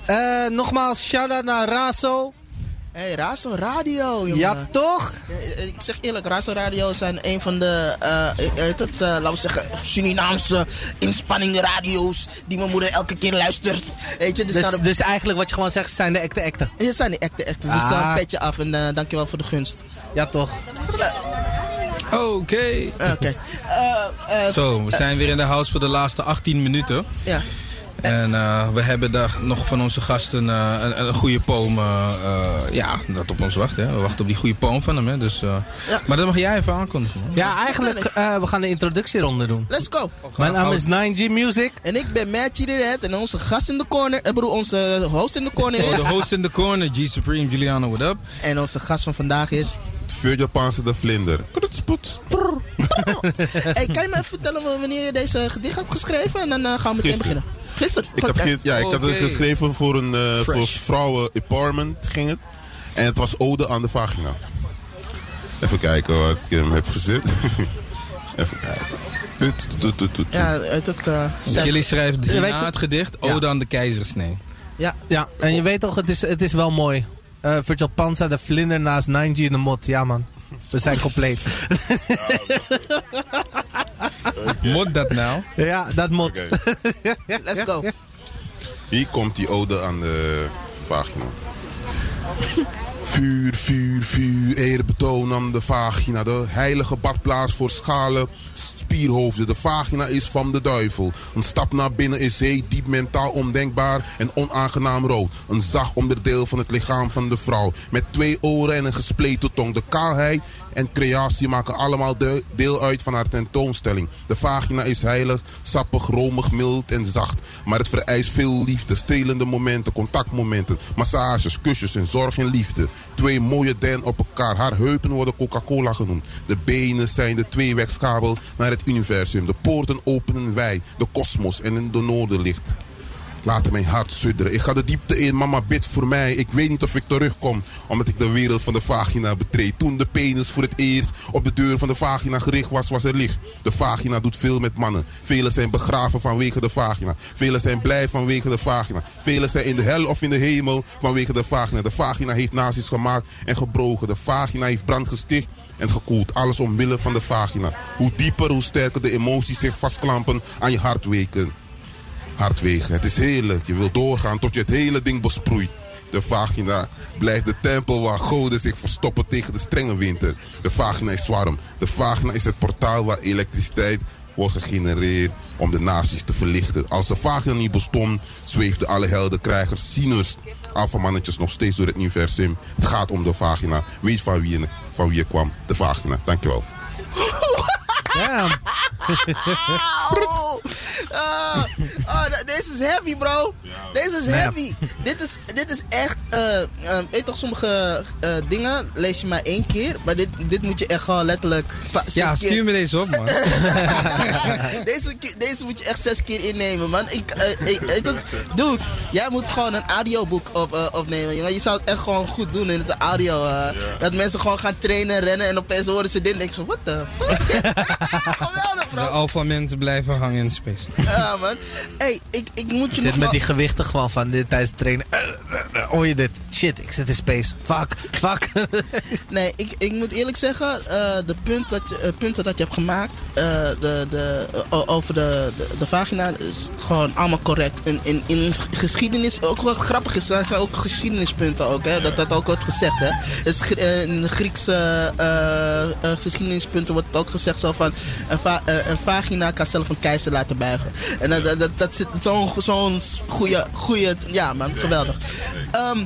Eh, nogmaals, shout-out naar Razo. Hey, Razo Radio, jongen. Ja, toch? Ja, ik zeg eerlijk, Razo Radio zijn een van de, eh, eh, heet het, eh, laten we zeggen, Surinaamse inspanning radio's die mijn moeder elke keer luistert. Weet je, dus, Dus, daarom- dus eigenlijk wat je gewoon zegt, zijn de echte echte. Hier zijn die echte, echte. Dus Ah. uh, een petje af en eh, dankjewel voor de gunst. Ja, toch? Oké. Oké. Eh, eh, Zo, we zijn weer in de house voor de laatste 18 minuten. Ja. En eh, we hebben daar nog van onze gasten eh, een, een goede poem. eh, ja, dat op ons wacht. Hè. We wachten op die goede poem van hem. Hè. Dus, eh, Maar dat mag jij even aankondigen. man. Ja, eigenlijk, eh, we gaan de introductieronde doen. Let's go. Mijn naam is 9G Music. En ik ben Matt de Red en onze gast in de corner, ik bedoel onze host in de corner Oh, is... de host in the corner, G Supreme, Giuliano, what up? En onze gast van vandaag is... Vuur Japanse de vlinder. Krutspoets. hey, kan je me even vertellen wanneer je deze gedicht hebt geschreven? En dan gaan we meteen Gisteren. beginnen. Gisteren? Ik, had, ge- ja, ik had het Oké. geschreven voor een eh, voor vrouwen empowerment ging het. En het was ode aan de vagina. Even kijken wat ik hem heb gezet. [LAUGHS] Even kijken. Ja, uit het... eh, set. Jullie schrijven Ja, weet hierna je- het gedicht Ode aan de keizersnee. Ja. Ja, en je weet toch, het is, het is wel mooi. Eh Virtual Panza, de vlinder naast 9G en de mot. Ja man, we zijn compleet. [LAUGHS] [LAUGHS] Moet dat nou? ja, dat mot. Oké. [LAUGHS] Let's go. Hier komt die ode aan de vagina. Vuur, vuur, vuur, eerbetoon aan de vagina. De heilige badplaats voor schalen, spierhoofden. De vagina is van de duivel. Een stap naar binnen is heet, diep mentaal ondenkbaar en onaangenaam rood. Een zacht onderdeel van het lichaam van de vrouw. Met twee oren en een gespleten tong. De kaalheid en creatie maken allemaal de- deel uit van haar tentoonstelling. De vagina is heilig, sappig, romig, mild en zacht. Maar het vereist veel liefde, stelende momenten, contactmomenten, massages, kusjes en zorg en liefde. Twee mooie den op elkaar. Haar heupen worden Coca-Cola genoemd. De benen zijn de tweewegskabel naar het universum. De poorten openen wij, de kosmos en in de noorderlicht. Laat mijn hart sudderen. Ik ga de diepte in, mama bid voor mij. Ik weet niet of ik terugkom, omdat ik de wereld van de vagina betreed. Toen de penis voor het eerst op de deur van de vagina gericht was, was er licht. De vagina doet veel met mannen. Velen zijn begraven vanwege de vagina. Velen zijn blij vanwege de vagina. Velen zijn in de hel of in de hemel vanwege de vagina. De vagina heeft nazi's gemaakt en gebroken. De vagina heeft brand gesticht en gekoeld. Alles omwille van de vagina. Hoe dieper, hoe sterker de emoties zich vastklampen aan je hartweken hardwegen. Het is heerlijk. Je wil doorgaan tot je het hele ding besproeit. De vagina blijft de tempel waar goden zich verstoppen tegen de strenge winter. De vagina is warm. De vagina is het portaal waar elektriciteit wordt gegenereerd om de naties te verlichten. Als de vagina niet bestond, zweefden alle heldenkrijgers, zieners, alfamannetjes nog steeds door het universum. Het gaat om de vagina. Weet van wie van wie je kwam. De vagina. Dankjewel. [LAUGHS] Damn. [LAUGHS] Oh, ah, ah, deze is heavy, bro. Deze is heavy. Dit is, dit is echt eh, eh, weet toch, sommige eh, dingen lees je maar één keer. Maar dit, dit moet je echt gewoon letterlijk Ja, keer... stuur me deze op, man. [LAUGHS] deze, deze moet je echt zes keer innemen, man. Ik, eh, ik, weet het, dude, jij moet gewoon een audioboek op, eh, opnemen. jongen. Je zou het echt gewoon goed doen in het audio. eh, Dat mensen gewoon gaan trainen, rennen en opeens horen ze dit en denken ze, what the fuck? [LAUGHS] Geweldig, De bro. alpha mensen blijven hangen in space. Ja, man. hey, ik, ik moet je zit met wel- die gewichten gewoon van dit tijdens het trainen. Eh, eh, eh, Hoor je dit? Shit, ik zit in space. Fuck, fuck. [LAUGHS] Nee, ik, ik moet eerlijk zeggen, eh, de punt dat je, punten dat je hebt gemaakt eh, de, de, over de, de, de vagina is gewoon allemaal correct. In, in, in geschiedenis, ook wat grappig is, er zijn ook geschiedenispunten ook, hè, dat dat ook wordt gezegd. Hè. Dus, in de Griekse eh, eh, geschiedenispunten wordt het ook gezegd zo van, een, va- eh, een vagina kan zelf een keizer laten buigen. En dat, dat, dat, dat zit zo'n zo'n goede, goede, ja man, geweldig. Ehm,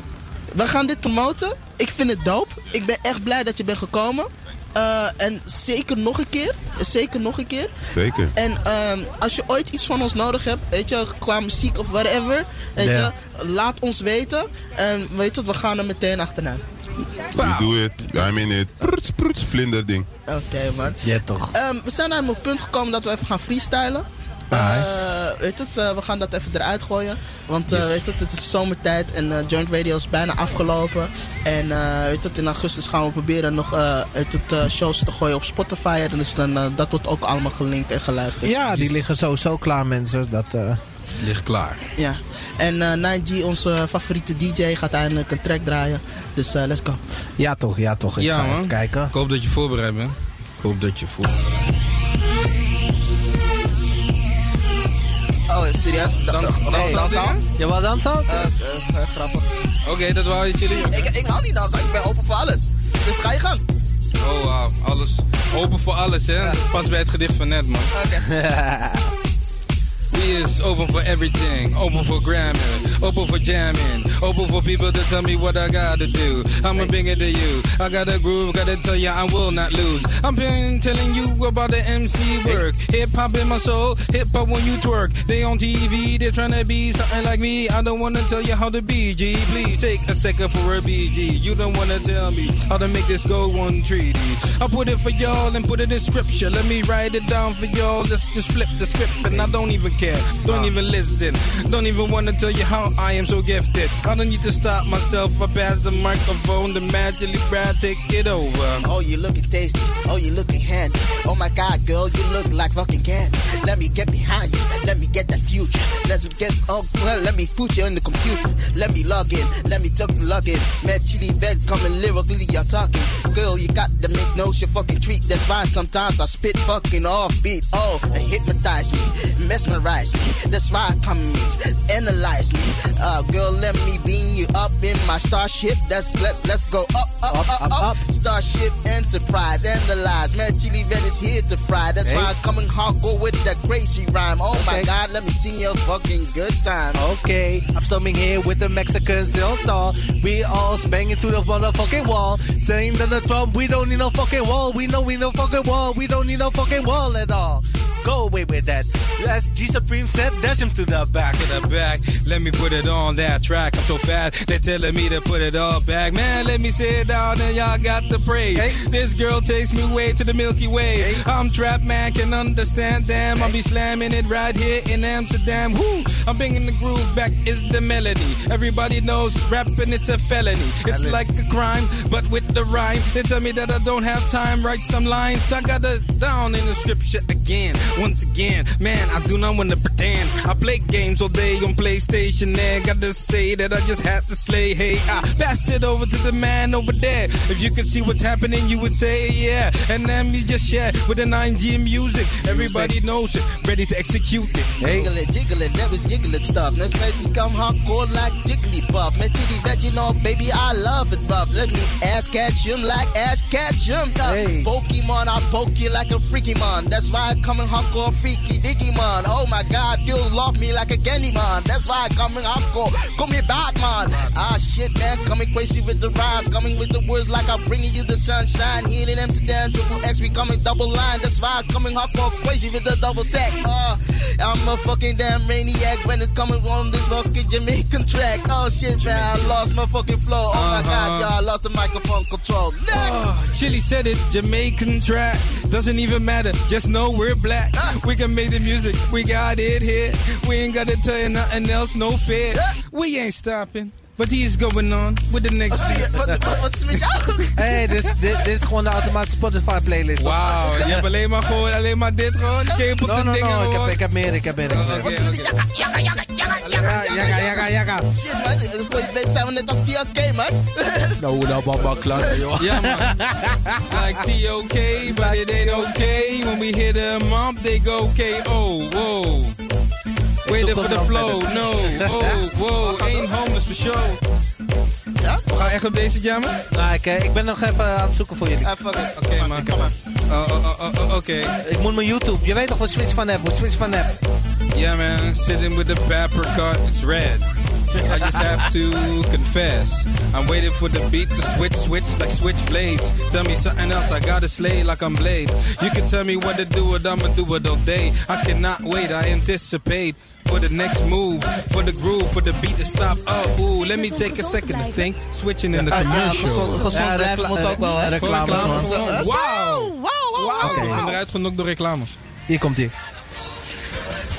we gaan dit promoten. Ik vind het dope. Ik ben echt blij dat je bent gekomen. Eh, en zeker nog een keer. Zeker nog een keer. Zeker. En ehm, als je ooit iets van ons nodig hebt, weet je, qua muziek of whatever, weet je, laat ons weten. En weet je, we gaan er meteen achteraan. You do it. I'm in it. Pruts, pruts, vlinder ding. Oké, man. Ja, toch. Ehm, we zijn naar het punt gekomen dat we even gaan freestylen. Eh, weet je, het, eh, we gaan dat even eruit gooien. Want eh, Yes. weet je, het is zomertijd en eh, Joint Radio is bijna afgelopen. En eh, weet je, in augustus gaan we proberen nog eh, weet het, shows te gooien op Spotify. En dus dan, dat wordt ook allemaal gelinkt en geluisterd. Ja, die liggen sowieso klaar, mensen. Dat, eh, Ligt klaar. Ja. En eh 9G, onze favoriete DJ, gaat eindelijk een track draaien. Dus eh, let's go. Ja, toch, ja, toch. Ik ja, ga man. even kijken. Ik hoop dat je voorbereid bent. Ik hoop dat je voorbereid bent. Oh, serieus? Dansen al dingen? Je wil dansen? Eh, grappig. Oké, dat wou je chillen. Ik, ik hou niet dansen, ik ben open voor alles. Dus ga je gang. Oh, wauw. Alles. Open voor alles, hè? Pas bij het gedicht van net, man. [LAUGHS] We is open for everything. Open for grammar. Open for jamming. Open for people to tell me what I gotta do. I'ma bring it to you. I got a groove, gotta tell ya I will not lose. I'm been telling you about the MC work. Hip hop in my soul. Hip hop when you twerk. They on TV, they're trying to be something like me. I don't wanna tell you how to be, G. Please take a second for a BG. You don't wanna tell me how to make this go one treaty. I put it for y'all and put it in scripture. Let me write it down for y'all. Let's just flip the script and I don't even care. Don't even listen. Don't even wanna tell you how I am so gifted. I don't need to stop myself. I pass the microphone. The magically Brad take it over. Oh, you looking tasty. Oh, you looking handy. Oh my God, girl, you look like fucking candy. Let me get behind you. Let me get that future. Let's get oh, well, let me put you in the computer. Let me log in. Let me talk log in. Chili bed coming lyrically, you're talking. Girl, you got to make no shit fucking treat. That's why sometimes I spit fucking off beat. Oh, and hypnotize me, mesmerize me. That's why I come in, analyze me. Uh, girl, let me beam you up in my starship. That's let's let's go up, up, up, up. up. Starship Enterprise, analyze. Man, chili is here to fry. That's Hey. why I'm coming hardcore with that crazy rhyme. Oh my God, let me see your fucking good time. Okay, I'm storming here with the Mexican still. We all banging through the motherfucking wall. Saying that the Trump, we don't need no fucking wall. We know we no fucking wall. We don't need no fucking wall at all. Go away with that. As G Supreme said, dash him to the back. To the back, let me put it on that track. I'm so fat, they're telling me to put it all back. Man, let me sit down and y'all got the praise. This girl takes me way to the Milky Way. I'm trapped, man, can understand them. I'll be slamming it right here in Amsterdam. Woo! I'm bringing the groove back, is the melody. Everybody knows rapping, it's a felony. It's like a crime, but with the rhyme. They tell me that I don't have time, write some lines. I got it down in the scripture again. Once again, man, I do not want to pretend. I play games all day on PlayStation. There, gotta say that I just had to slay. Hey, I pass it over to the man over there. If you could see what's happening, you would say yeah. And then we just share with the 9G music. Everybody knows it, ready to execute it. Jiggle it, jiggle it, that was jiggling stuff. Let's make me come hardcore like Jigglypuff. Man, titty veg, you know, baby, I love it rough. Let me ass catch him like ass catch him. Uh, Pokemon, I poke you like a freaky mon. That's why I come in hardcore freaky diggy man. Oh my God, you love me like a candy man. That's why I'm coming hardcore. Come here back, man. Ah shit, man, coming crazy with the rhymes, coming with the words like I'm bringing you the sunshine. Here in Amsterdam, triple X, we coming double line. That's why I'm coming hardcore crazy with the double tech. Uh, I'm a fucking damn maniac when it coming on this fucking Jamaican track. Oh shit, man, I lost my fucking flow. Oh my God, yeah, I lost the microphone control. Next. Oh, Chili said it, Jamaican track. Doesn't even matter, just know we're black. We can make the music, we got it here. We ain't gotta tell you nothing else, no fear. We ain't stopping, but he's going on with the next shit. Wat is met jou? [LAUGHS] Hey, dit, is- dit, dit is gewoon de automatische Spotify playlist. Wauw, je hebt alleen maar gewoon, alleen maar dit gewoon. K-pop No, en no, dingen no, ik heb, ik heb meer, ik heb meer. Oké, oké. Ja, ja, ja, ja, ja. Shit, man. Voor je weet zijn we net als TLK, man. [LAUGHS] Nou, nou, baba, klaar, [LAUGHS] joh. Ja, man. Like T-OK, but it ain't okay. When we hit them up, they go KO. Whoa. Waiting for the flow, no. [LAUGHS] Oh, whoa. Ain't homeless for sure. Ja? We gaan echt op deze jammen? Nou, ik, eh, ik ben nog even aan het zoeken voor jullie. Ah, fuck it. Oké, man. Oh, oh, oh, oh, oh, oké. Ik moet mijn YouTube. Je weet toch wat switch van heb? Hoe switch van heb? Yeah, man. Sitting with the pepper cut, it's red. I just have to confess. I'm waiting for the beat to switch, switch like switchblades. Tell me something else, I gotta slay like I'm Blade. You can tell me what to do, it, I'ma do it all day. I cannot wait, I anticipate. For the next move, for the groove, for the beat to stop. Oh, ooh, let me take a second to think. Switching in the Ja, commercial. gezond, gezond Ja, blijven moet ook wel, hè? reclame, gewoon. Zo, Wauw. Wauw, wauw, Wauw, wauw. ik ben eruit genokt door reclame. Hier komt ie.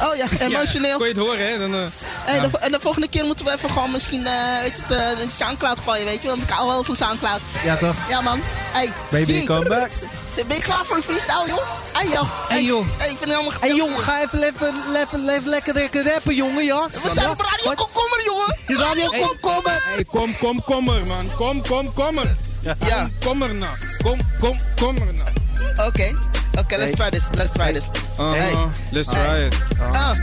Oh [LAUGHS] ja, emotioneel. Kon je het horen, hè? Dan, eh, Hey, de, en de volgende keer moeten we even gewoon misschien, eh weet je, het, eh, een Soundcloud gooien, weet je. Want ik hou wel van Soundcloud. Ja, toch? Ja, man. Hey, Baby, G, come back. Ben je klaar voor een freestyle, joh? Hey, joh. Hey, joh. Hey, ik ben helemaal Hé hey, jongen, ga even, even, even, even lekker, lekker rappen, jongen, ja? We zijn op Radio Komkommer, jongen. Radio Hey. Komkommer. Hey, kom, kom, kom er, man. Kom, kom, kom er. Ja. Kom er nou. Kom, kom, kom er nou. Oké. Oké, let's try this. Let's try this. Hey. Let's Hey. try it. Uh,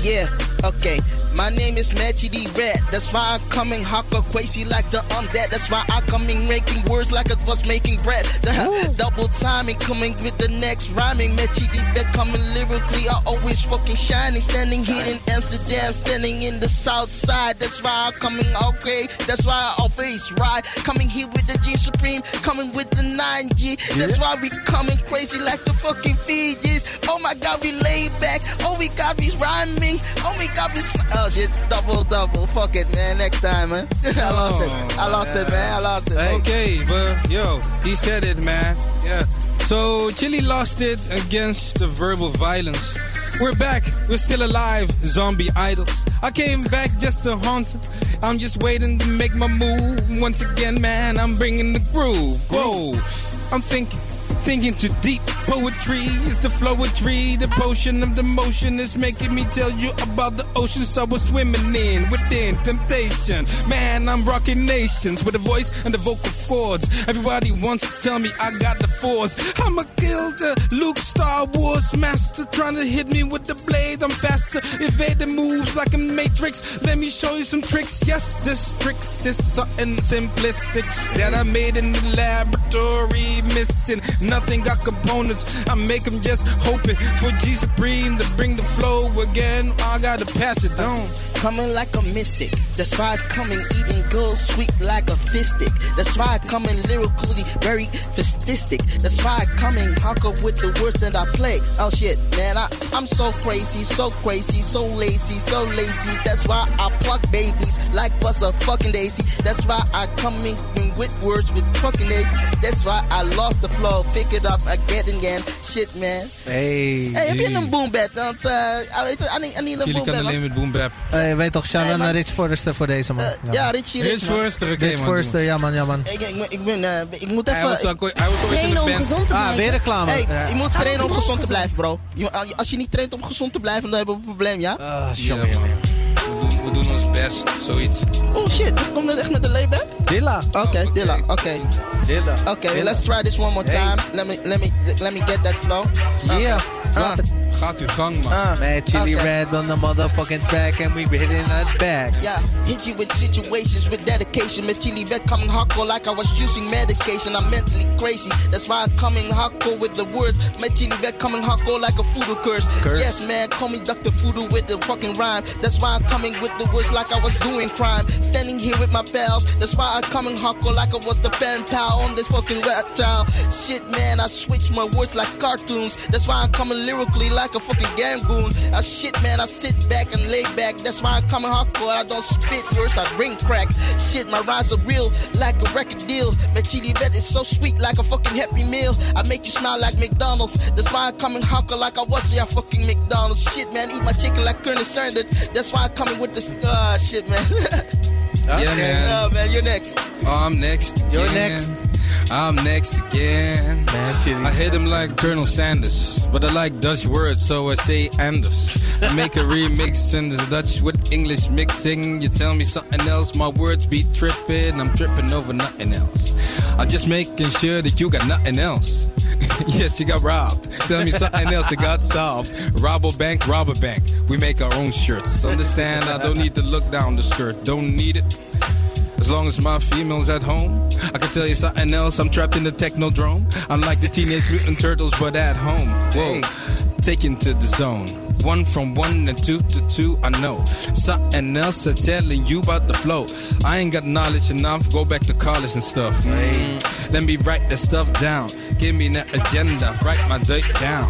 yeah, okay. My name is Magic D Red. That's why I'm coming hawker crazy like the undead. That's why I'm coming making words like it was making bread. The double timing coming with the next rhyming. Magic D Red coming lyrically. I always fucking shining. Standing here in Amsterdam, standing in the south side. That's why I'm coming okay. That's why I always ride. Coming here with the G Supreme. Coming with the 9G. That's why we coming crazy like the fucking Fijis. Oh my god, we laid back. Oh, we got these rhyming. Oh, we got this. Oh shit, double double. Fuck it, man. Next time, man. [LAUGHS] I lost it. I lost it, man. I lost it. Okay, but yo, he said it, man. Yeah. So Chili lost it against the verbal violence. We're back. We're still alive, zombie idols. I came back just to haunt. I'm just waiting to make my move. Once again, man, I'm bringing the groove. Whoa, I'm thinking. Thinking too deep. Poetry is the flowetry. The potion of the motion is making me tell you about the oceans I was swimming in. Within temptation. Man, I'm rocking nations with a voice and the vocal cords. Everybody wants to tell me I got the force. I'ma kill the Luke Star Wars master. Trying to hit me with the blade. I'm faster. Evade the moves like a matrix. Let me show you some tricks. Yes, this tricks is something simplistic that I made in the laboratory. Missing nothing, got components. I make them just hoping for G Supreme to bring the flow again. I gotta pass it on. Coming like a mystic. That's why I coming eating good sweet like a fistic. That's why I coming lyrically very festistic. That's why I coming hawker with the words that I play. Oh shit, man, I, I'm so crazy, so crazy, so lazy, so lazy. That's why I pluck babies like what's a fucking daisy. That's why I coming with words with fucking eggs. That's why I lost the flow. Pick it up again and again. Shit, man. Hey. Hey, heb je een boom bap? Want uh, I, I, need, I need a Jullie bap. alleen met boom bap. Hey, je weet toch, shout out naar Rich Forrester voor deze man. Uh, ja, Richie Rich. Rich. Forrester, oké Rich man. Forrester, ja man, ja man. Ik, ik, ik, ben, eh, ik moet Hij was, even... ook hij was ooit in de band. Ah, weer reclame. Hey, Ja. je moet trainen om gezond te blijven, bro. Je- als je niet traint om gezond te blijven, dan hebben we een probleem, ja? Ah, jongen, man. We doen, we doen ons best, zoiets. Oh shit, komt dat echt met de layback? Dilla. Oké, Dilla, Okay. Dilla. Oké, let's try this one more time. Let me, let me, let me get that flow. Yeah. Ah, het. Gaat uw gang, man. Ah, Mad chili okay. red on the motherfucking track and we hitting that back. Yeah, hit you with situations with dedication. Mentally vet coming hardcore like I was using medication. I'm mentally crazy. That's why I'm coming hardcore with the words. Mentally vet coming hardcore like a voodoo curse. Curse? Yes, man, call me Dr. Voodoo with the fucking rhyme. That's why I'm coming with the words like I was doing crime. Standing here with my pals. That's why I'm coming hardcore like I was the pen pal on this fucking rat child. Shit, man, I switch my words like cartoons. That's why I'm coming lyrically like a fucking gangoon. I shit, man, I sit back and lay back. That's why I'm coming hardcore. I don't spit words, I bring crack. Shit, my rhymes are real like a record deal. My chili vet is so sweet like a fucking happy meal. I make you smile like McDonald's. That's why I'm coming hardcore like I was yeah, fucking McDonald's. Shit, man, eat my chicken like Colonel Sanders. That's why I'm coming with this. Ah, shit, man. [LAUGHS] Yeah, man. Oh, man, you're next. Oh, I'm next. You're next. I'm next again. Mad. I hit him like Colonel Sanders, but I like Dutch words, so I say Anders. I make a remix in this Dutch with English mixing. You tell me something else, my words be tripping. I'm tripping over nothing else. I'm just making sure that you got nothing else. [LAUGHS] yes, you got robbed. Tell me something else, it got solved. Rob a bank, rob a bank. We make our own shirts. Understand? I don't need to look down the skirt. Don't need it. As long as my female's at home, I can tell you something else. I'm trapped in the technodrome. I'm like the Teenage Mutant Turtles, but at home. Whoa, taken to the zone. One from one and two to two, I know. Something else I'm telling you about the flow. I ain't got knowledge enough, go back to college and stuff. Mm, Let me write the stuff down. Give me that agenda, write my date down.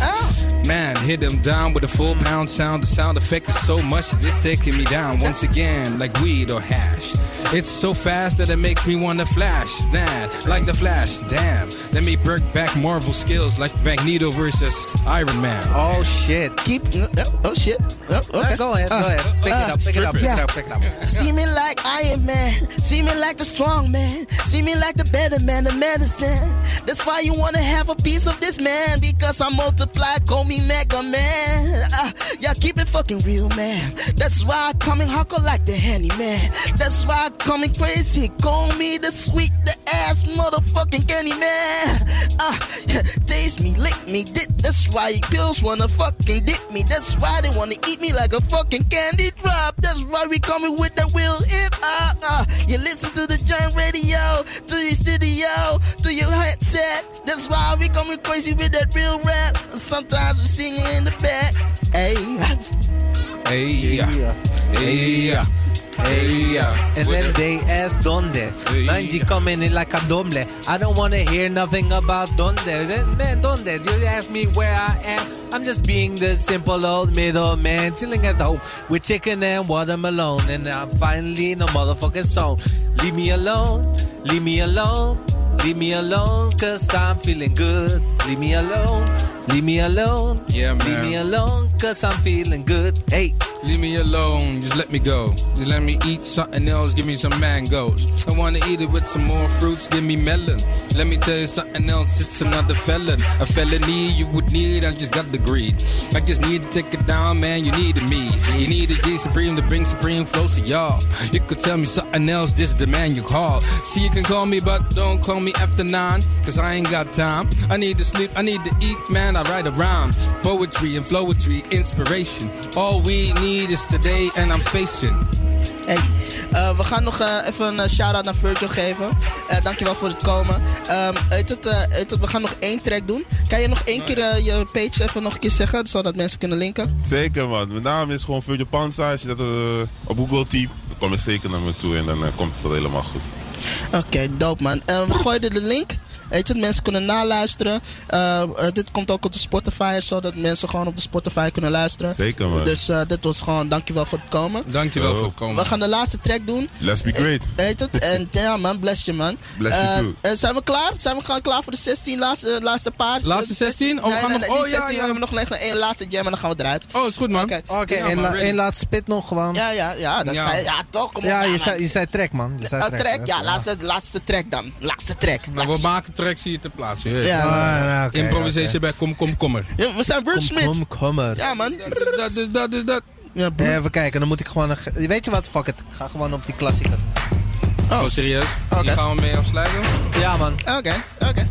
Man, hit them down with a full pound sound. The sound effect is so much that it's taking me down once again, like weed or hash. It's so fast that it makes me wanna flash. Man, like the flash. Damn. Let me break back Marvel skills like Magneto versus Iron Man. Oh shit. Keep. Oh, oh, shit. Oh, okay. Go ahead, go Uh, ahead. Pick it uh, up, pick it up, pick it yeah. up, pick it up. [LAUGHS] See me like Iron Man. See me like the strong man. See me like the better man, the medicine. That's why you wanna have a piece of this man. Because I multiply, call me Mega Man. Ah, yeah, keep it fucking real, man. That's why I coming hardcore like the handyman. That's why I coming crazy. Call me the sweet, the ass motherfucking candy man. Ah, yeah, [LAUGHS] taste me, lick me, dip. That's why pills wanna fucking dip me. That's why they wanna eat me like a fucking candy drop. That's why we coming with that real hip hop. Uh, you listen to the giant radio, to your studio, to your headset. That's why we coming crazy with that real rap. Sometimes we singing in the back. Hey, Hey, yeah. Hey, yeah. Hey, yeah. And then they ask donde. Nanji coming in like a domble. I don't wanna hear nothing about donde. Man, donde? You ask me where I am. I'm just being the simple old middleman, chilling at home with chicken and watermelon. And I'm finally in the motherfucking zone. Leave me alone, leave me alone, leave me alone, cause I'm feeling good. Leave me alone, leave me alone. Yeah, man. Leave me alone, cause I'm feeling good. Hey. Leave me alone, just let me go. Just let me eat something else, give me some mangoes. I wanna eat it with some more fruits, give me melon. Let me tell you something else, it's another felon. A felony you would need, I just got the greed. I just need to take it down, man, you needed me. You needed G Supreme to bring Supreme flows to y'all. You could tell me something else, this is the man you call. See, you can call me, but don't call me after nine, cause I ain't got time. I need to sleep, I need to eat, man, I write around. Poetry and flowetry, inspiration. All we need is today and I'm facing. Hey, eh, we gaan nog eh, even een shout-out naar Virgil geven. Eh, dankjewel voor het komen. Ehm, weet het, eh, weet het, we gaan nog één track doen. Kan je nog één keer eh, je page even nog een keer zeggen, zodat mensen kunnen linken? Zeker man. Mijn naam is gewoon Virgil Panza. Als je dat eh, op Google typt, dan kom je zeker naar me toe en dan eh, komt het helemaal goed. Oké, dope man. Eh, we gooien de link. Weet je, mensen kunnen naluisteren. Eh, eh, dit komt ook op de Spotify, zodat mensen gewoon op de Spotify kunnen luisteren. Zeker, man. Dus eh, dit was gewoon, dankjewel voor het komen. Dankjewel voor het komen. We gaan de laatste track doen. Let's be great. Weet het? En [LAUGHS] ja man, bless je man. Bless you Eh, too. zijn we klaar? Zijn we gewoon klaar voor de 16 laatste, laatste paar? Laatste 16? Oh, we gaan nee, nog- nee, oh, niet ja, 16, ja. We hebben nog slechts één laatste jam en dan gaan we eruit. Oh, is goed man. Oké, Oké, Dus- en, la- en laat spit nog gewoon. Ja, ja, ja. Dat Ja. Zei, ja, toch? Kom op. Ja, je man. zei, je zei track, man. Je zei Oh, track. track? Ja, Ja. laatste, laatste track dan. Laatste track. Nou, we maken tracks hier ter plaatse. je weet. Ja, Ah, man. nou, oké. bij Kom Kom Kommer. Ja, we zijn Wordsmith. Kom, kom er. Ja, man. Dat is dat, is dat. Ja. Even kijken, dan moet ik gewoon... Een, weet je wat? Fuck it. Ik ga gewoon op die klassieker. Oh, serieus? Oké. Die gaan we mee afsluiten? Ja, man. Oké, oké.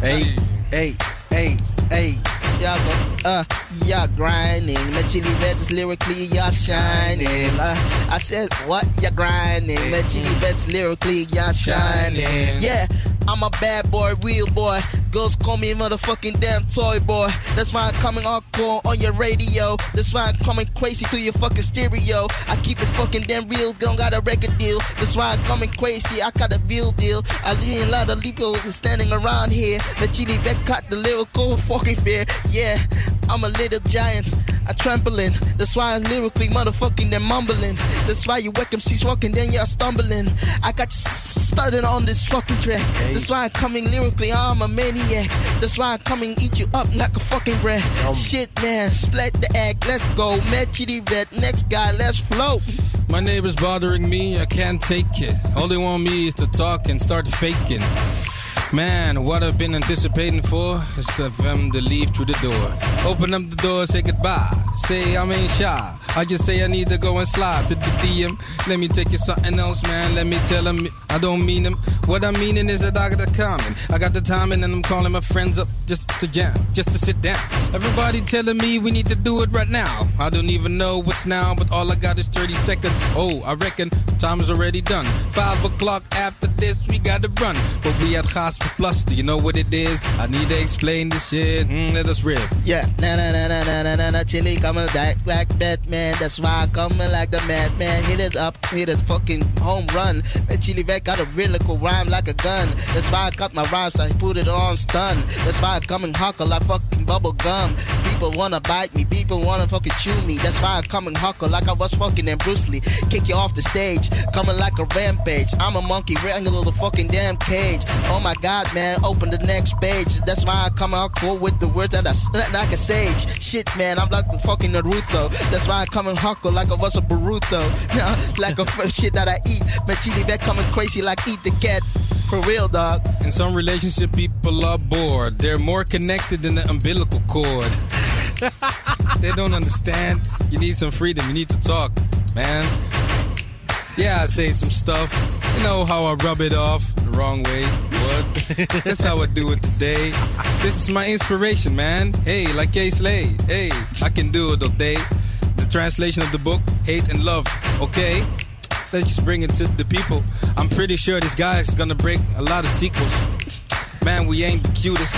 Hey, hey, hey, hey. Ja, toch. Eh, you're grinding. Met Chili is lyrically, you're shining. Uh, I said, what? You're grinding. Met Chili Red's lyrically, you're shining. Yeah, I'm a bad boy, real boy. Girls call me motherfucking damn toy boy. That's why I'm coming hardcore on your radio. That's why I'm coming crazy to your fucking stereo. I keep it fucking damn real, don't got a record deal. That's why I'm coming crazy, I got a real deal. I see a lot of people standing around here. But Chili Red got the lyrical fucking fear. Yeah, I'm a little giant. a trampoline. That's why I'm lyrically motherfucking and mumbling. That's why you wake MCs walking, then you're stumbling. I got started on this fucking track. That's why I'm coming lyrically, I'm a maniac. That's why I'm coming eat you up like a fucking bread. Shit, man, split the egg, let's go. Met Chitty Red, next guy, let's float. My neighbor's bothering me, I can't take it. All they want me is to talk and start faking. Man, what I've been anticipating for is for them to leave through the door. Open up the door, say goodbye. Say I'm ain't shy. I just say I need to go and slide to the DM. Let me take you something else, man. Let me tell him I don't mean him. What I'm meaning is that I got a common. I got the timing and I'm calling my friends up just to jam, just to sit down. Everybody telling me we need to do it right now. I don't even know what's now, but all I got is 30 seconds. Oh, I reckon time is already done. Five o'clock after this, we gotta run. But we at Gospel Plus, do you know what it is? I need to explain this shit. Mm, let us rip. Yeah, na na na na na na na chili coming like like Batman. That's why I'm coming like the madman. Hit it up, hit it fucking home run. Man, chili back got a cool rhyme like a gun. That's why I cut my rhymes, I put it on stun. That's why I'm coming hawker like fucking bubble gum. People wanna bite me, people wanna fucking chew me. That's why I'm coming hawker like I was fucking in Bruce Lee. Kick you off the stage, coming like a rampage. I'm a monkey, wrangle the fucking damn cage. Oh my god, man, open the next page. That's why I come out cool with the words that I I like a sage. Shit, man, I'm like fucking Naruto. That's why I come and hardcore like I was a Boruto. [LAUGHS] Nah, like a shit that I eat. Man, chili back coming crazy like eat the cat. For real, dog. In some relationship, people are bored. They're more connected than the umbilical cord. [LAUGHS] they don't understand. You need some freedom. You need to talk, man. Yeah, I say some stuff. You know how I rub it off wrong way. What? That's how I do it today. This is my inspiration, man. Hey, like K Slay. Hey, I can do it all day. The translation of the book, Hate and Love. Okay? Let's just bring it to the people. I'm pretty sure this guy is gonna break a lot of sequels. Man, we ain't the cutest.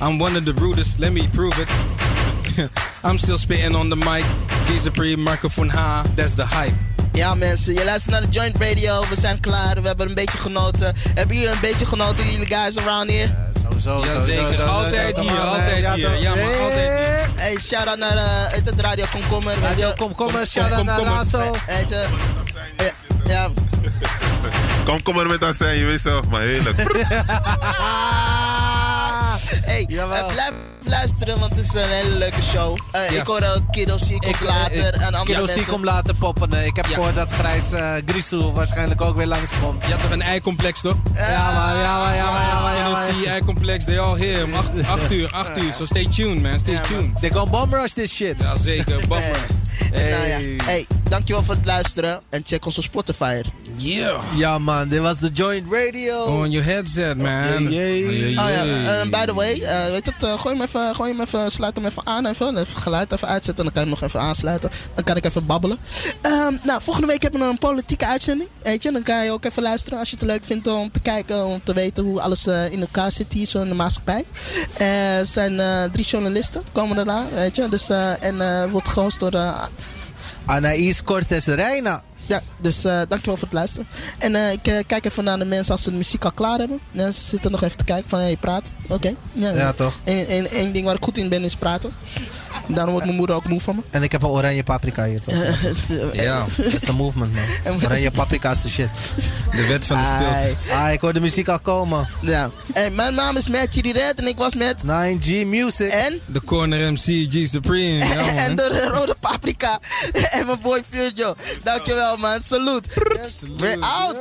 I'm one of the rudest, let me prove it. [LAUGHS] I'm still spitting on the mic. G Supreme microphone high, that's the hype. Ja mensen, je luistert naar de Joint Radio. We zijn klaar, we hebben een beetje genoten. Hebben jullie een beetje genoten, jullie guys around here? Sowieso, Jazeker, altijd hier, altijd hier. Ja, maar altijd hier. Hey, shout-out naar uh, het Radio Komkommer. Radio. Komkommer, shout-out naar Razo. Ja, ja. Kom, kom maar [LAUGHS] met azijn, je weet zelf, maar heerlijk. [LAUGHS] [LAUGHS] Hey, eh, blijf luisteren, want het is een hele leuke show. Eh, Yes. Ik hoor ook ik ook later. en andere zie komt later poppen. Eh, Ik heb gehoord dat Grijs eh Grisou waarschijnlijk ook weer langskomt. Je had toch een eicomplex toch? Ja man, ja man, ja man, ja man. NOC, eicomplex, they all here. Om 8 uur, 8 uur. So stay tuned man, stay tuned. They gon' bomb rush this shit. Ja zeker, [LAUGHS] En, nou ja, hey, dankjewel voor het luisteren. En check ons op Spotify. Yeah. Ja man, dit was de Joint Radio. On your headset man. Yeah, yeah. Yeah, yeah. Oh ja, en by the way, eh, weet het, eh, gooi hem even, gooi hem even, sluit hem even aan even. Even geluid even uitzetten, dan kan je hem nog even aansluiten. Dan kan ik even babbelen. Ehm, nou, volgende week hebben we een politieke uitzending. Weet je, dan kan je ook even luisteren als je het leuk vindt om te kijken, om te weten hoe alles eh, in elkaar zit hier zo in de maatschappij. Eh, Er zijn eh, drie journalisten komen eraan, weet je. Dus, eh, en eh, wordt gehost door Anaïs Cortes Reina. ja, dus eh, dankjewel voor het luisteren. En eh, ik eh, kijk even naar de mensen als ze de muziek al klaar hebben. Ja, ze zitten nog even te kijken van, hé, hey, praat. Oké. Ja, Ja, toch? Eén ding waar ik goed in ben is praten. Daarom wordt mijn moeder ook moe van me. En ik heb een oranje paprika hier toch? [LAUGHS] Ja, Dat is de movement man. [LAUGHS] Oranje paprika is de shit. de wet van de stilte. Ah, ik hoor de muziek al komen. Ja. Hey, mijn naam is Matt Chidi Red en ik was met... 9G Music. En? De corner MC G Supreme. Ja, [LAUGHS] en de rode paprika. en mijn boy Virgil. Dankjewel man. Salute. We're out.